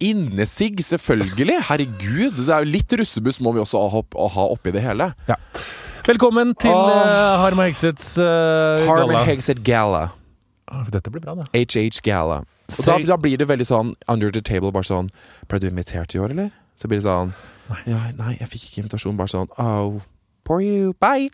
Innesigg, selvfølgelig! Herregud! Det er jo litt russebuss må vi også ha, opp- ha oppi det hele. Ja. Velkommen til Åh. uh, Harm og Hegseths uh, Harman galla. Hegseth Gala. Ah, Dette blir bra, da. HH Gala. Og da, da blir det veldig sånn under the table, bare sånn Ble du invitert i år, eller? Så blir det sånn ja, Nei, jeg fikk ikke invitasjon. Bare sånn Oh, poor you. Bye!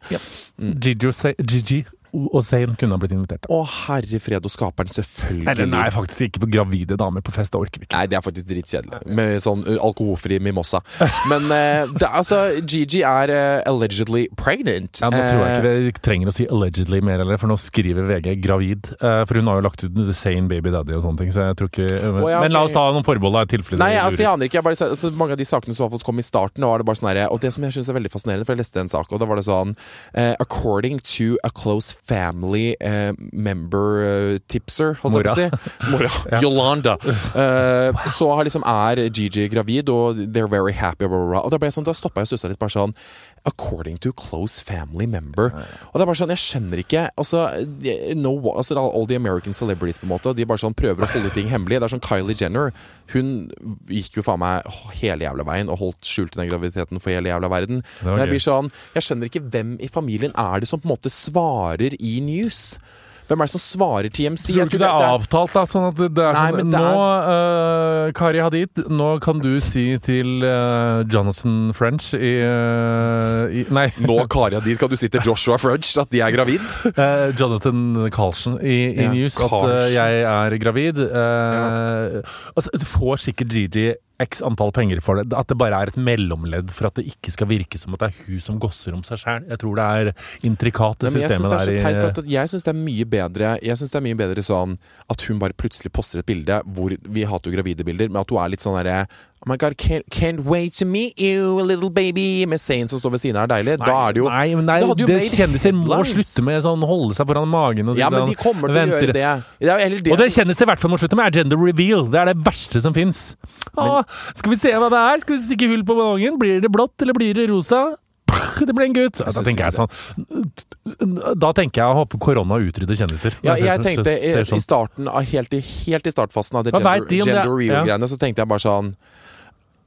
Og Sa- Gigi og Zayn kunne ha blitt invitert. Å, herre fred og skaperen, selvfølgelig. Eller nei, faktisk ikke for gravide damer på fest. Det orker vi ikke. Nei, det er faktisk dritkjedelig. Med sånn alkoholfri mimosa. Men uh, det, altså, Gigi er uh, allegedly pregnant. Ja, Nå tror jeg Eh, ikke vi trenger å si 'allegedly' mer, eller, for nå skriver VG 'gravid'. Uh, for hun har jo lagt ut 'The Sane Baby Daddy' og sånne ting. Så jeg tror ikke Å, ja, Men la oss ta noen forbehold, da, i tilfelle Nei, altså, jeg aner ikke. Jeg bare, altså, mange av de sakene som har fått komme kom i starten, var det bare sånn herre Og det som jeg synes er veldig fascinerende, for jeg leste en sak, og da var det sånn eh, According to a close family eh, member eh, tipser, holdt jeg på å si. Mora. *laughs* Ja. Yolanda. *laughs* Eh, så har liksom er Gigi gravid, og they're very happy, blah, blah, blah. Og da ble jeg sånn, da stoppa jeg og stussa litt, bare sånn According to close family member. Og det er bare sånn, jeg skjønner ikke altså, no, altså All the American celebrities, på en måte. De bare sånn prøver å holde ting hemmelig. Det er sånn Kylie Jenner. Hun gikk jo faen meg hele jævla veien og holdt skjult den graviditeten for hele jævla verden. Men jeg blir sånn, jeg skjønner ikke hvem i familien er det som på en måte svarer i news. Hvem er det som svarer TMC? Tror du ikke det er er- avtalt, da? Sånn at det er Nei, sånn det Nå, eh, Kari Hadid, nå kan du si til uh, Jonathan French i, uh, i Nei. *laughs* Nå, Kari Hadid, kan du si til Joshua French at de er gravid? *laughs* Jonathan Carlsen i, i Ja, News at jeg er gravid. Ja. altså, du får sikkert Gigi x antall penger for det. At det bare er et mellomledd for at det ikke skal virke som at det er hun som gosser om seg sjæl. Jeg tror det er intrikat, det Nei, systemet det er der. i jeg syns det er mye bedre Jeg synes det er mye bedre sånn at hun bare plutselig poster et bilde hvor Vi hater jo gravide bilder, men at hun er litt sånn derre Oh my god, can't, can't wait to meet you, little baby Med Zayn som står ved siden av, er deilig. da er det jo Nei, men nei, Det det kjendiser må slutte med sånn holde seg foran magen og si Ja, men sånn, de kommer til å gjøre det. det eller det Og det kjendiser i hvert fall må slutte med, er gender reveal. Det er det verste som fins. Skal vi se hva det er? Skal vi stikke hull på ballongen? Blir det blått, eller blir det rosa? Det blir en gutt. Da tenker jeg sånn Da tenker jeg å håpe korona utrydder kjendiser. ja, jeg tenkte i, ser i sånn. starten helt, i, helt i startfasen av det gender, gender reveal-greiene, så tenkte jeg bare sånn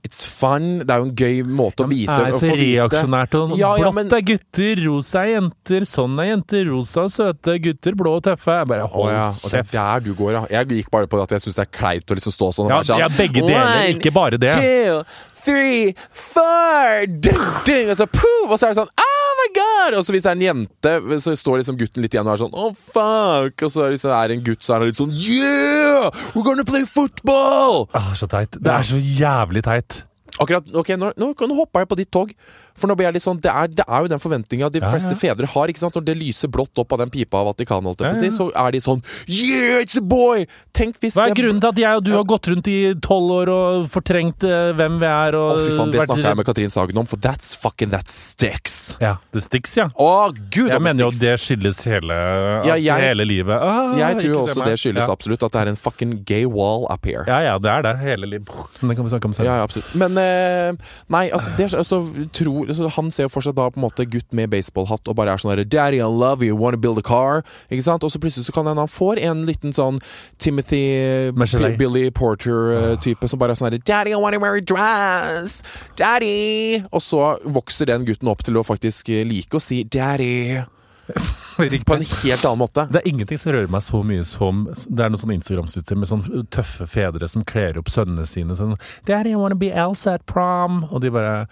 It's fun. Det er jo en gøy måte å vite. Det er å så få reaksjonært. Og Ja, ja, blått men- er gutter, rosa er jenter, sånn er jenter, rosa søte gutter, blå og tøffe. Jeg bare hold oh, ja, og det er der du går, ja. Jeg gikk bare på at jeg syns det er kleint å liksom stå sånn Ja, sånn ja, begge deler, ikke bare det. Two, three, four ding, ding, Og så poof, og så er det sånn Oh my god! Og så hvis det er en jente, så står liksom gutten litt igjen og er sånn oh fuck! Og så er liksom, er det en gutt, så er han litt sånn yeah! We're gonna play football! Ah, så teit. Det er så jævlig teit. Akkurat, ok, Nå, nå, nå hoppa jeg på ditt tog. For nå blir jeg litt sånn, Det er, det er jo den forventninga de fleste ja. fedre har. ikke sant? Når det lyser blått opp av den pipa av Vatikanet, holdt jeg på å si, så er de sånn Yeah, it's a boy! Tenk hvis Hva er grunnen til at jeg og du har gått rundt i tolv år og fortrengt uh, hvem vi er? Å, fy faen, Det snakka jeg med Katrin Sagen om, for that's fucking that sticks. Ja, det sticks, ja. Å, gud, Jeg mener jo at det skyldes hele, Ja, jeg- hele livet. Ah, Jeg tror også det skyldes absolutt at det er en fucking gay wall up here. Ja, ja, det er det. Hele livet. Men det kan vi snakke om selv. Ja, ja, absolutt. Men uh, nei, altså, det, altså altså, tror, så Han ser jo for seg da på en måte gutt med baseballhatt og bare er sånn der, Daddy, I love you, wanna build a car? Ikke sant? Og så plutselig så kan hende han får en liten sånn Timothy P- Billy Porter-type som bare er sånn her Daddy, I wanna wear a dress! Daddy! Og så vokser den gutten opp til å faktisk eh, like å si daddy *laughs* på en helt annen måte. Det er ingenting som rører meg så mye som Det er noen sånne Instagram-stutter med sånne tøffe fedre som kler opp sønnene sine sånn 'Daddy, I wanna be Elsa at prom.' Og de bare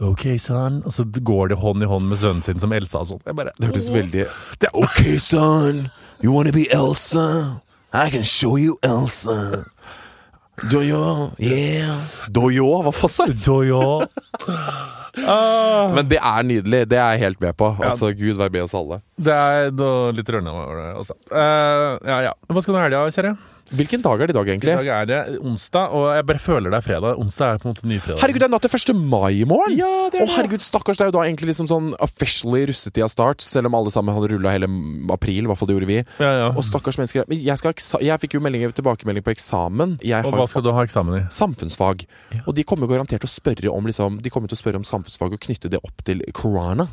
OK, son. Og så går de hånd i hånd med sønnen sin som Elsa og sånn. Det hørtes veldig Det er 'OK, son, you wanna be Elsa? I can show you Elsa. Doyo, yeah. Doyo, hva faen? Doyo. *laughs* Ah, Men det er nydelig. Det er jeg helt med på. Ja. Altså, Gud være med oss alle. det er litt rørende over det, altså. Uh, ja, ja. Hva skal du ha i helga, kjære? Hvilken dag er det i dag, I egentlig? dag er det onsdag, og jeg bare føler det er fredag. Onsdag er på en måte ny fredag. Herregud, det er natt til 1. mai i morgen! Ja, det er Å det. herregud, stakkars, det er jo da egentlig liksom sånn officially russetida start, selv om alle sammen hadde rulla hele april, i hvert fall det gjorde vi. Ja, ja. Og stakkars mennesker. Men jeg, jeg fikk jo melding, tilbakemelding på eksamen. Jeg Og hva skal du ha eksamen i? samfunnsfag. Ja. Og de kommer garantert til å spørre om liksom, De kommer til å spørre om samfunnsfag og knytte det opp til korona.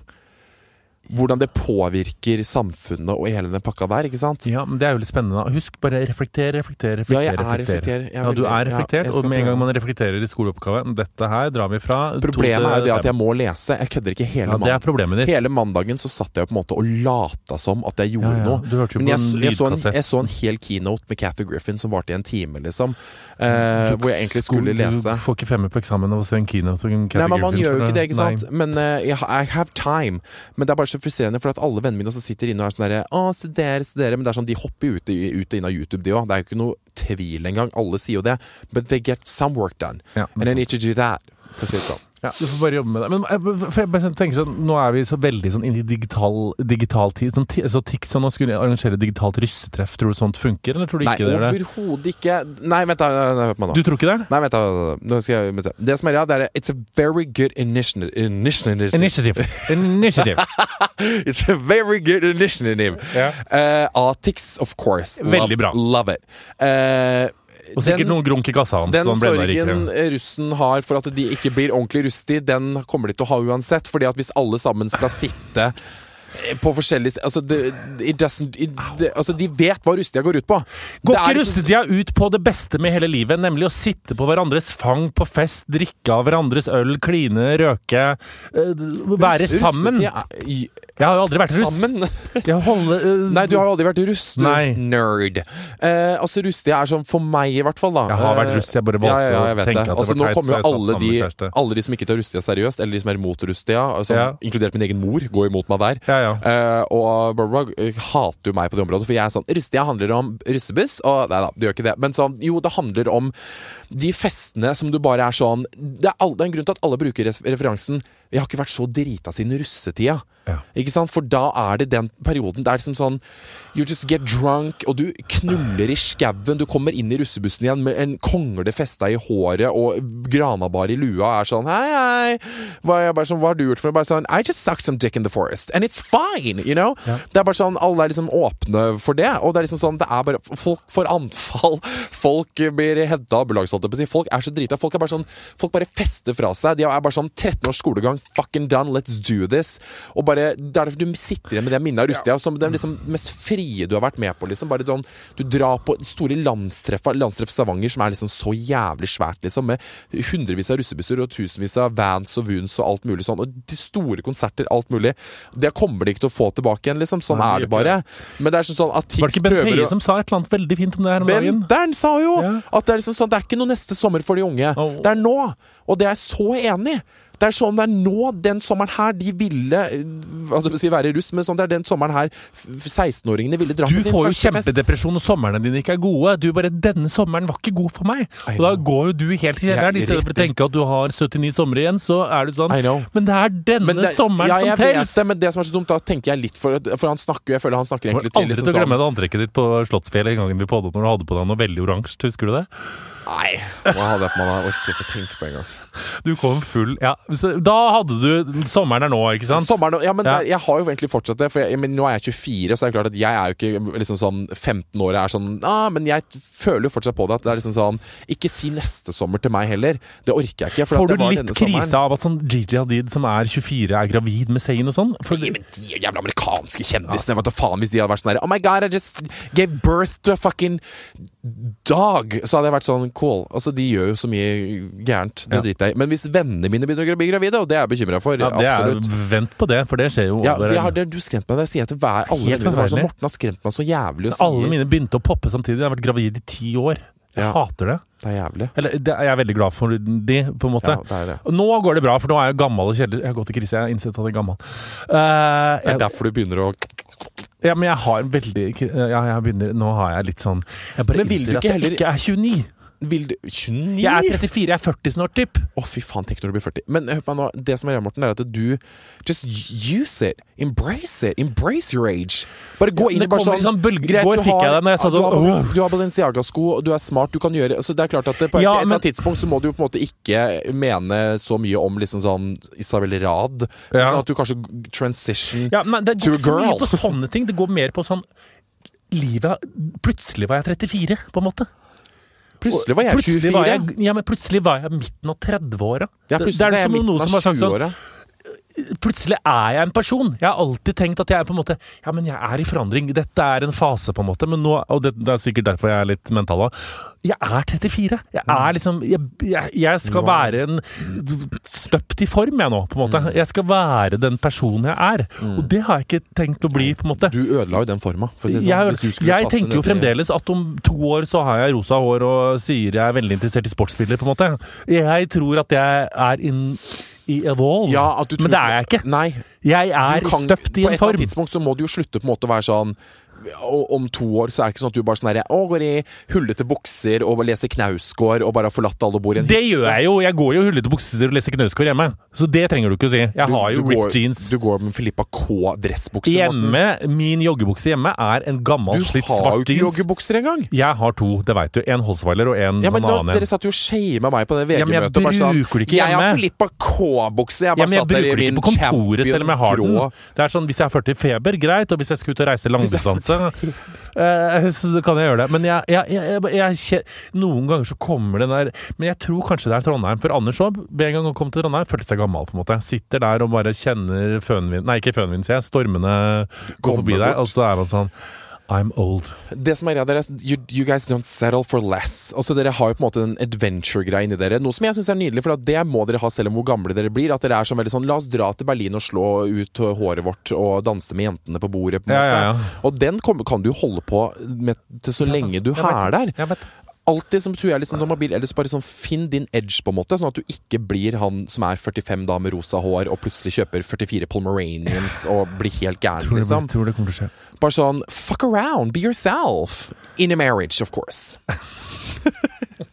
Hvordan det påvirker samfunnet og hele den pakka der, ikke sant? Ja, men Det er jo litt spennende. Husk bare reflekter, reflekter, reflekter. Ja, jeg er reflekter. Jeg er Ja, du er reflektert, ja, og med en gang man reflekterer i skoleoppgaven Dette her drar vi fra Problemet er jo det at jeg må lese. Jeg kødder ikke hele Ja, det er problemet ditt. Hele mandagen så satt jeg på en måte og lata som at jeg gjorde ja. noe. Du hørte jo Men på jeg, en jeg, så en, jeg så en hel keynote med Cathy Griffin som varte i en time, liksom. Eh, Du- hvor jeg egentlig skulle lese. Du får ikke femmer på eksamen av å se en keynote. Nei, men Man gjør jo ikke det, ikke sant. Nei. Men uh, I have time. Men det er bare så frustrerende, for at alle vennene mine som sitter inne og er sånn derre Å, studere, studere. Men det er sånn, de hopper ut, ut og inn av YouTube, de òg. Det er jo ikke noe tvil engang. Alle sier jo det. But they get some work done. Ja, And I need to do that. For å si det sånn. Ja, du får bare jobbe med det. Men jeg, for jeg tenker sånn, nå er vi så veldig sånn inne i digital, digital tid. Sånn, så Tix og nå skulle arrangere digitalt russetreff. Tror du sånt funker, eller tror du Nei, ikke det Nei, overhodet ikke. Nei, vent da. Hør på meg nå. Du tror ikke det? Nei, vent da. Nå skal jeg, vent det som er ja, det er It's a very good initiative. initiative. Initiative. Initiative. *laughs* It's a very good initiative. Ja. uh, Atix, of course. Veldig bra. Love it. Eh, Og sikkert den- noen grunk i kassa hans. Den sorgen russen har for at de ikke blir ordentlig rustig, den kommer de til å ha uansett. Fordi at hvis alle sammen skal sitte eh, på forskjellige altså, det, it doesn't, it, det, altså, De vet hva russetida går ut på. Går ikke liksom- russetida ut på det beste med hele livet, nemlig å sitte på hverandres fang på fest, drikke av hverandres øl, kline, røke, eh, være sammen? Russetida Jeg har jo aldri vært russ. Sammen? *laughs* Holder, uh, Nei, du har jo aldri vært russ, du Nei. nerd. Eh, altså, russetida er sånn for meg, i hvert fall. da Jeg har vært Eh, russ, jeg bare valgte ja, ja, ja, jeg å vet tenke det. at det altså, var Nå teit, kommer så jo jeg satt alle sammen de, med kjæreste. alle de som ikke tar russetida seriøst, eller de som er imot russetida, altså, Ja. inkludert min egen mor, går imot meg der. Ja, ja. Eh, og Barbara eh, hater jo meg på det området, for jeg er sånn Russetida handler om russebuss, og nei da, det gjør ikke det. Men sånn, jo, det handler om de festene som du bare er sånn Det er, all, det er en grunn til at alle bruker res- referansen 'Jeg har ikke vært så drita siden russetida'. Ja. Ikke sant? For da er det den perioden Det er liksom sånn You just get drunk, og du knuller i skauen. Du kommer inn i russebussen igjen med en kongle festa i håret og granabar i lua og er sånn Hei, hei. Hva, sånn, hva har du gjort for noe? Bare sånn I just sucked some dick in the forest. And it's fine, you know? Det er bare sånn Alle er liksom åpne for det. Og det er liksom sånn Det er bare Folk får anfall. Folk blir hedda holdt jeg på å si. Folk er så drita. Folk er bare sånn Folk bare fester fra seg. De er bare sånn 13 års skolegang. Fucking done. Let's do this. Og bare Det er derfor du sitter igjen med det minnet av russetida som det liksom mest frie du har vært med på. liksom Bare sånn Du drar på store landstreff, Landstreff Stavanger, som er liksom så jævlig svært, liksom. Med hundrevis av russebusser og tusenvis av vans og woons og alt mulig sånn. Og de store konserter, alt mulig. Det kommer de ikke til å få tilbake igjen, liksom. Sånn Nei, er det bare. Men det er sånn at Var det Tix ikke Bent prøver Høie å som sa et eller annet veldig fint om det her om dagen? Benteren sa jo Ja. at det er liksom sånn Det er ikke noe neste sommer for de unge. Oh. Det er nå! Og det er jeg så enig i. Det er sånn det er nå, den sommeren her. De ville altså, si, være russ, men sånn det er den sommeren her 16-åringene ville dra på sin første fest. Du får jo kjempedepresjon når somrene dine ikke er gode. Du bare 'Denne sommeren var ikke god for meg'. Og da går jo du helt i kjelleren. I stedet for å tenke at du har 79 somre igjen, så er du sånn Men det er denne det- sommeren ja, jeg som det, men det som er så dumt, da tenker jeg litt for For han snakker jo Jeg føler han snakker Du til kommer til aldri liksom til å glemme sånn det antrekket ditt på Slottsfjellet en gang vi poddet når du hadde på deg noe veldig oransje. Husker du det? Nei. Hva hadde jeg på meg da? Jeg orker ikke tenke på engang. Du kom full Ja, da hadde du Sommeren er nå, ikke sant? Sommeren, ja, men Ja. Der, jeg har jo egentlig fortsatt det. For jeg, men nå er jeg 24, så er det klart at jeg er jo ikke liksom sånn 15 år og er sånn ah, Men jeg føler jo fortsatt på det. At det er liksom sånn Ikke si neste sommer til meg heller. Det orker jeg ikke. For Får at du var litt denne krise sommeren. av at sånn Gigi Hadid som er 24, er gravid med Zain og sånn? For, Nei, men de jævla amerikanske kjendisene, vet du faen hvis de hadde vært sånn der Oh my god, I just gave birth to a fucking dog! Så hadde jeg vært sånn cool. Altså, de gjør jo så mye gærent. Det Ja. driter jeg i. Men hvis vennene mine begynner å bli gravide, og det er jeg bekymra for, ja, det er, absolutt vent på det, for det skjer jo. ja, over det har det, du skremt meg det. Jeg sier til hver, alle sånn. Morten har skremt meg så jævlig sier Alle mine begynte å poppe samtidig. Jeg har vært gravid i ti år. Jeg Ja. hater det. Det er jævlig. Eller det er jeg veldig glad for de, på en måte. Ja, det er det. Nå går det bra, for nå er jeg gammel og kjedelig. Jeg har gått i krise, jeg har innsett at jeg er gammel. Eh, Det er derfor du begynner å ja, men jeg har veldig Ja, jeg begynner Nå har jeg litt sånn Jeg bare innser at jeg heller- ikke er 29. Vil du 29? Jeg er 34, jeg er 40 snart, typ. Å, fy faen, tenk når du blir 40. Men hør på meg nå, det som er greia, Morten, er at du Just use it. Embrace it. Embrace your age. Bare gå inn det i bare kommer sånn sånn bølger. Greit, du har- det sa du har, åh. Du har Balenciaga-sko, du er smart, du kan gjøre Så det er klart at det, på et, Ja, et eller annet tidspunkt så må du jo på en måte ikke mene så mye om liksom sånn Isabel Rad. Ja. Sånn at du kanskje transition Ja, men det går ikke så mye på sånne ting. Det går mer på sånn Livet Plutselig var jeg 34, på en måte. Plutselig var jeg Plutselig 24. var jeg, ja, men plutselig var jeg midten av 30-åra. ja, Det- det er er som noen som har sagt sånn 20-åra. Plutselig er jeg en person. Jeg har alltid tenkt at jeg er på en måte Ja, men jeg er i forandring. Dette er en fase, på en måte. Men nå, og det, det er sikkert derfor jeg er litt mental òg. Jeg er 34. Jeg er liksom Jeg, jeg, jeg skal være en støpt i form, jeg nå, på en måte. Mm. Jeg skal være den personen jeg er. Og det har jeg ikke tenkt å bli, på en måte. Du ødela jo den forma, for si sånn. jeg, jeg tenker jo fremdeles at om to år så har jeg rosa hår og sier jeg er veldig interessert i sportsspiller, på en måte. Jeg tror at jeg er in, i ja, at du tror, men det er jeg ikke. Nei, Jeg er støpt i en form. På et eller annet tidspunkt så må du jo slutte på en måte å være sånn om to år så er det ikke sånn at du bare sånn herre Å, går i hullete bukser og leser Knausgård og bare har forlatt alle og bor i en Det gjør jeg jo. Jeg går jo i hullete bukser og leser Knausgård hjemme. Så det trenger du ikke å si. Jeg Du- har jo ripped jeans. Du går med Filippa K-dressbukser? Hjemme, Min joggebukse hjemme er en gammel, slitt svart jeans. Du har jo ikke joggebukser engang! Jeg har to, det veit du. En Holsweiler og en Ja, men annen Dere satt jo og shama meg på det Ja, jeg VG-møtet. bare sånn, bruker det ikke Jeg har. Filippa K-bukse! Jeg Ja, bare men jeg satt der i min kontoret selv om jeg har grå Det er sånn, Hvis jeg har 40 feber, greit. Og hvis jeg skal ut og reise langdistanse, eh, så kan jeg gjøre det. Men jeg, jeg, jeg, noen ganger så kommer den der Men jeg tror kanskje det er Trondheim. For Anders òg, med en gang han kom til Trondheim, følte seg gammel. på en måte Sitter der og bare kjenner fønvind Nei, ikke fønvind, sier jeg. Stormene går forbi deg, og så er man sånn I'm old. Det som er greia, dere, you, you guys don't settle for less. Altså Dere har jo på en måte en adventure-greia inni dere. Noe som jeg syns er nydelig, for det må dere ha selv om hvor gamle dere blir. At dere er sånn veldig sånn La oss dra til Berlin og slå ut håret vårt og danse med jentene på bordet. på Ja, ja, ja. Og den kan du holde på med til så lenge du er der. Alltid som tror jeg liksom når man blir eldre, så bare sånn finn din edge, på en måte. Sånn at du ikke blir han som er 45 da med rosa hår og plutselig kjøper 44 Pomeranians og blir helt gæren, Tror det, liksom. tror det kommer til å skje. Bare sånn fuck around, be yourself. In a marriage, of course. *laughs*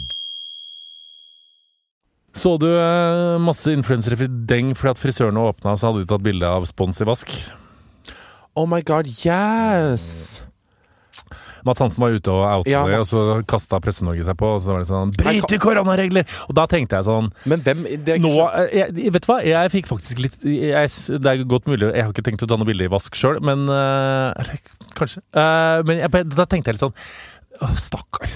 Så du eh, masse influensere deng fordi at frisørene åpna, så hadde de tatt bilde av spons i vask? Oh my god, yes! Mats Hansen var ute og outa Ja, det, og så kasta Presse-Norge seg på, og så var det sånn Bryte koronaregler! Og da tenkte jeg sånn Men hvem Nå, eh, jeg, vet du hva, jeg fikk faktisk litt jeg, Det er godt mulig, jeg har ikke tenkt å ta noe bilde i vask sjøl, men øh, kanskje. Uh, men jeg, da tenkte jeg litt sånn «Åh, Stakkar.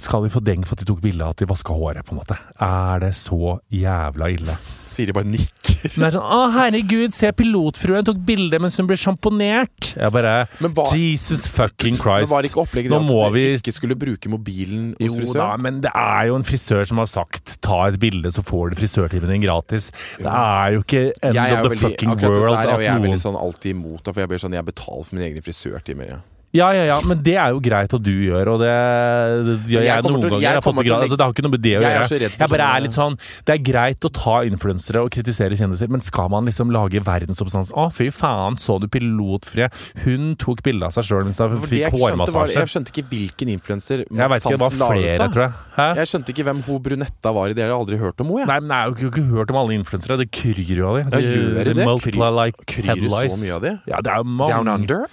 Skal de få deng for at de tok bilde av at de vaska håret, på en måte? Er det så jævla ille? Siri bare nikker. Men det er sånn Å, herregud, se pilotfruen tok bilde mens hun ble sjamponert. Jeg bare hva- Jesus fucking Christ. Men var det ikke opplegget Nå at de vi- ikke skulle bruke mobilen hos Jo da, men det er jo en frisør som har sagt 'ta et bilde, så får du frisørtimen din gratis'. Det er jo ikke end of the veldig, fucking world der er jo jeg er veldig sånn alltid imot, det, for jeg blir sånn, jeg betaler for mine egne frisørtimer. Ja. Ja, ja, ja, men det er jo greit at du gjør, og det, det gjør jeg jeg, noen til ganger. jeg Jeg til altså, det har ikke noe med det å gjøre. Jeg bare er litt sånn Det er greit å ta influensere og kritisere kjendiser, men skal man liksom lage verdensoppstandelse Å, fy faen, så du pilotfrie? Hun tok bilde av seg sjøl mens hun fikk hårmassasje. jeg skjønte ikke hvilken influenser Jeg la tror jeg. Hæ? Jeg skjønte ikke hvem hun brunetta var i det. Jeg har aldri hørt om henne. Nei, men jeg har jo ikke hørt om alle influensere. Det kryr jo av de. Ja, gjør det det? multiply like Kryr så mye av de? Ja, det er mange. Down under?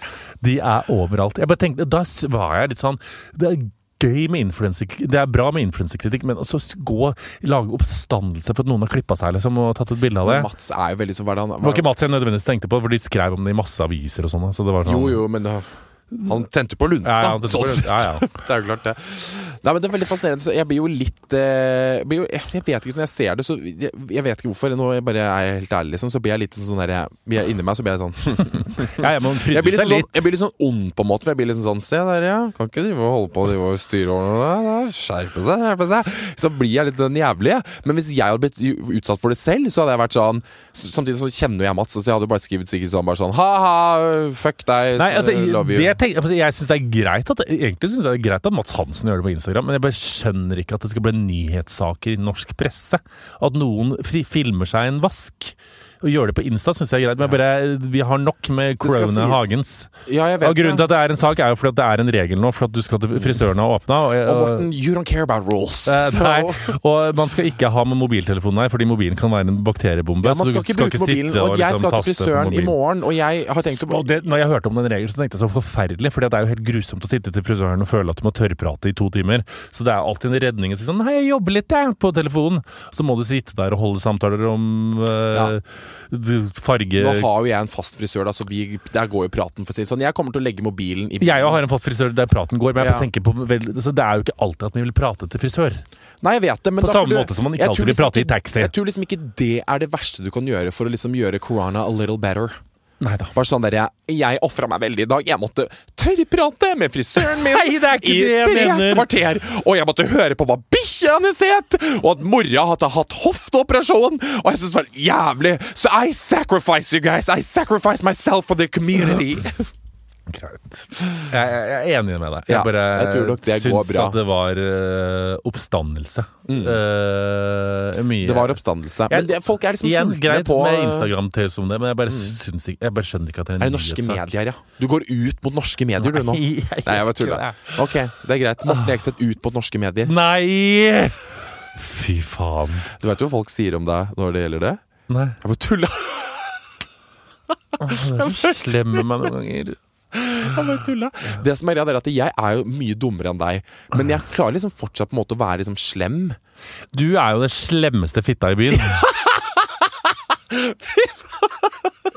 De er overalt. Jeg bare tenkte, Da var jeg litt sånn Det er gøy med influenser Det er bra med influensekritikk, men også gå lage oppstandelse for at noen har klippa seg liksom, og tatt et bilde av det. Men Mats er jo veldig som Hva er det han Det var ikke Mats jeg nødvendigvis tenkte på, for de skrev om det i masse aviser og sånn. Så det var sånn Jo, jo, men da, han tente på lunta. Ja, ja, sånn sett. Ja. *laughs* Det er jo klart, det. Nei, men Det er veldig fascinerende. Så jeg blir jo litt eh, blir jo, jeg, vet ikke, Når jeg ser det, så Jeg, jeg vet ikke hvorfor. Nå er jeg bare er jeg helt ærlig, liksom, så blir jeg litt sånn der jeg, blir jeg Inni meg så blir jeg sånn *laughs* jeg blir, litt sånn, jeg blir litt sånn ond, på en måte. For jeg blir litt sånn Se der, ja. Kan ikke drive og holde på drive og styre over. Skjerpe seg, skjerpe seg. Så blir jeg litt den jævlige. Men hvis jeg hadde blitt utsatt for det selv, så hadde jeg vært sånn Samtidig så kjenner jeg Mats, så jeg hadde bare skrevet sikkert sånn bare sånn Ha-ha, fuck deg, Nei, altså, love you. det altså, jeg synes det jeg det er greit at Mats Hansen gjør det på Instagram, men jeg bare skjønner ikke at det skal bli nyhetssaker i norsk presse. At noen filmer seg en vask. Å gjøre det på Insta syns jeg er greit, men bare, vi har nok med Corona Hagens. Ja, jeg vet Og Grunnen til at det er en sak, er jo fordi at det er en regel nå, for at du skal til frisøren har åpna. Og, Og Morten, you don't care about rules. Eh, Nei, og man skal ikke ha med mobiltelefonen her, fordi mobilen kan være en bakteriebombe. Ja, man skal ikke bruke mobilen. sitte Og jeg liksom skal til frisøren i morgen, og jeg har tenkt å det, når jeg hørte om den regelen, så tenkte jeg så forferdelig. For det er jo helt grusomt å sitte til frisøren og føle at du må tørrprate i to timer. Så det er alltid en redning å si sånn Hei, jeg jobber litt, jeg, på telefonen. Så må du sitte der og holde samtaler om uh, du- farge Nå har jo jeg en fast frisør, da, så vi, der går jo praten. for å si det sånn. Jeg kommer til å legge mobilen i Jeg har en fast frisør der praten går, men jeg Ja. tenker på vel, så det er jo ikke alltid at vi vil prate til frisør. Nei, jeg vet det, men På samme du- måte som man ikke alltid liksom vil prate prate i taxi. Jeg tror liksom ikke det er det verste du kan gjøre for å liksom gjøre corona a little better. Nei da. Bare sånn der, Jeg, jeg ofra meg veldig i dag. Jeg måtte tørrprate med frisøren min *laughs* Nei, det er ikke i det jeg tre mener. kvarter. Og jeg måtte høre på hva bikkja hennes het, og at mora hadde hatt hofteoperasjon. Og jeg syntes det var jævlig. Så I sacrifice you guys. I sacrifice myself for the community. *laughs* *laughs* Greit. Jeg, jeg, jeg er enig med deg. Jeg Ja, bare jeg det syns. Mm. at det var uh, oppstandelse. Øh, mye Det var oppstandelse. Men det, folk er liksom sultne greit på med Instagram-tøys om det, men jeg bare, syns ikke, jeg bare skjønner ikke at det er en nyhetssak. norske nyhetssak. medier, ja? Du går ut mot norske medier, du nå? Nei, *laughs* jeg Nei, jeg bare det. Ok, det er greit. Morten Ekstedt ut mot norske medier. Nei! Fy faen. Du vet jo hva folk sier om deg når det gjelder det? Nei. Jeg bare tulla. Du er så slem med meg noen ganger. Jeg bare tulla. Det som er greia, er at jeg er jo mye dummere enn deg. Men jeg klarer liksom fortsatt på en måte å være liksom slem. Du er jo det slemmeste fitta i byen. *laughs*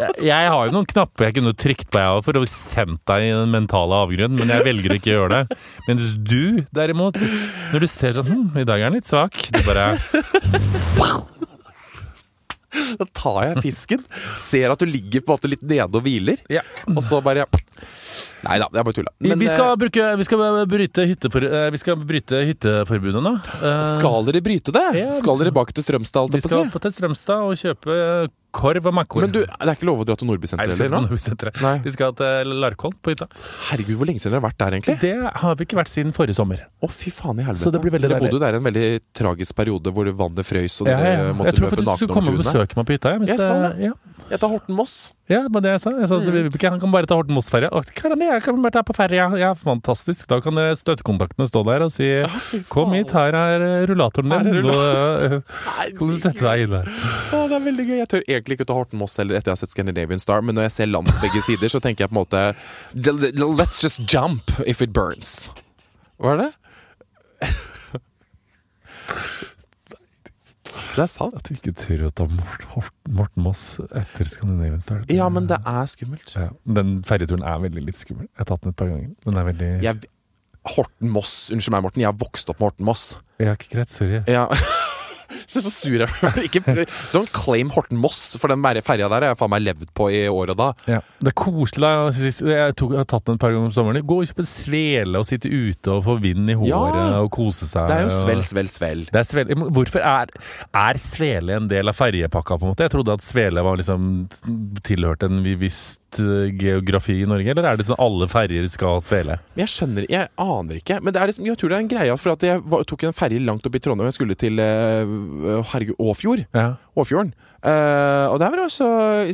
Jeg- Jeg har jo noen knapper jeg kunne trykt på jeg for å sendt deg i den mentale avgrunnen, men jeg velger ikke å gjøre det. Mens du, derimot, når du ser sånn hm, i dag er han litt svak, du bare *laughs* Da tar jeg pisken, ser at du ligger på en måte litt nede og hviler, Ja. og så bare Nei da, er bare tulla. Men vi, skal eh, bruke, vi, skal bryte hyttefor, eh, vi skal bryte hytteforbudet nå. Eh, skal dere bryte det? Ja, Skal dere bak til Strømstad? Vi skal opp på til Strømstad og kjøpe korv og makkor. Men du, det er ikke lov å dra til Nordbysenteret heller. Nei. Vi skal til Larkollen på hytta. Herregud, hvor lenge siden dere har vært der, egentlig? Det har vi ikke vært siden forrige sommer. Å, fy faen i helvete. Så det blir veldig dere bodde jo der en veldig tragisk periode hvor vannet frøs, og dere ja. måtte Jeg tror faktisk du skulle komme og besøke meg på hytta. Hvis Jeg skal det, ja. Jeg tar Horten Moss. Ja, det var det jeg sa. Jeg sa at. Vibeke han kan bare ta kan det? Jeg kan bare ta på ferja. Ja, fantastisk. Da kan støttekontaktene stå der og si Kom hit, her er rullatoren din. Nå eh, *laughs* kan du sette deg inn der. Å, det er veldig gøy. Jeg tør egentlig ikke ta Horten Moss heller etter jeg har sett Scandinavian Star, men når jeg ser land på begge sider, så tenker jeg på en måte Let's just jump if it burns. Hva er det? *laughs* Det er sant. At du ikke tør å ta Morten Moss etter Scandinavian Star. Ja, men det er skummelt. Ja, Den ferjeturen er veldig litt skummel. Jeg har tatt den et par ganger. Den er veldig Jeg, Horten Moss, unnskyld meg, Morten. Jeg har vokst opp med Horten Moss. Ja, ikke greit. Sorry. Ja. *laughs* Se så sur jeg blir. Ikke- Don't claim Horten Moss, for den ferja der har jeg faen meg levd på i år og da. Ja. Det er koselig. Jeg, tok, jeg har tatt den et par ganger om sommeren. Gå og kjøpe svele og sitte ute og få vind i håret Ja. og kose seg. Det er jo svel, svel, svel. Det er svel. Hvorfor er, er svele en del av ferjepakka? på en måte? Jeg trodde at svele var liksom tilhørte en visst eh, geografi i Norge, eller er det sånn alle ferjer skal svele? Jeg skjønner, jeg aner ikke. Men det er liksom, jeg tror det er en greie, for at jeg tok en ferje langt opp i Trondheim. Jeg skulle til eh, herregud, Åfjord. Ja. Åfjorden. Uh, og der var det også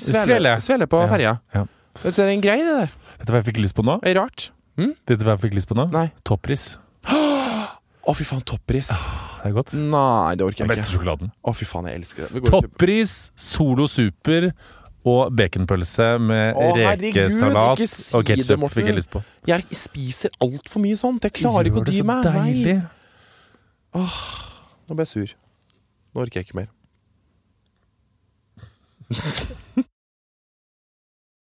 svele, Svele. svele på Ja. ferja. Ja. Så det er en greie, det der. Vet du hva jeg fikk lyst på nå? Det Mm? rart. Vet du hva jeg fikk lyst på nå? Nei. Toppris. Å, fy faen, toppris. Det er godt. Nei, det orker Den ikke beste sjokoladen. Å, fy faen, jeg elsker det. Toppris, Solo Super og baconpølse med Å, rekesalat si og ketsjup fikk jeg lyst på. Jeg spiser altfor mye sånt. Jeg klarer ikke å Gjør det dy så meg. Åh deilig. Nå ble jeg sur. Nå orker jeg ikke mer. *laughs*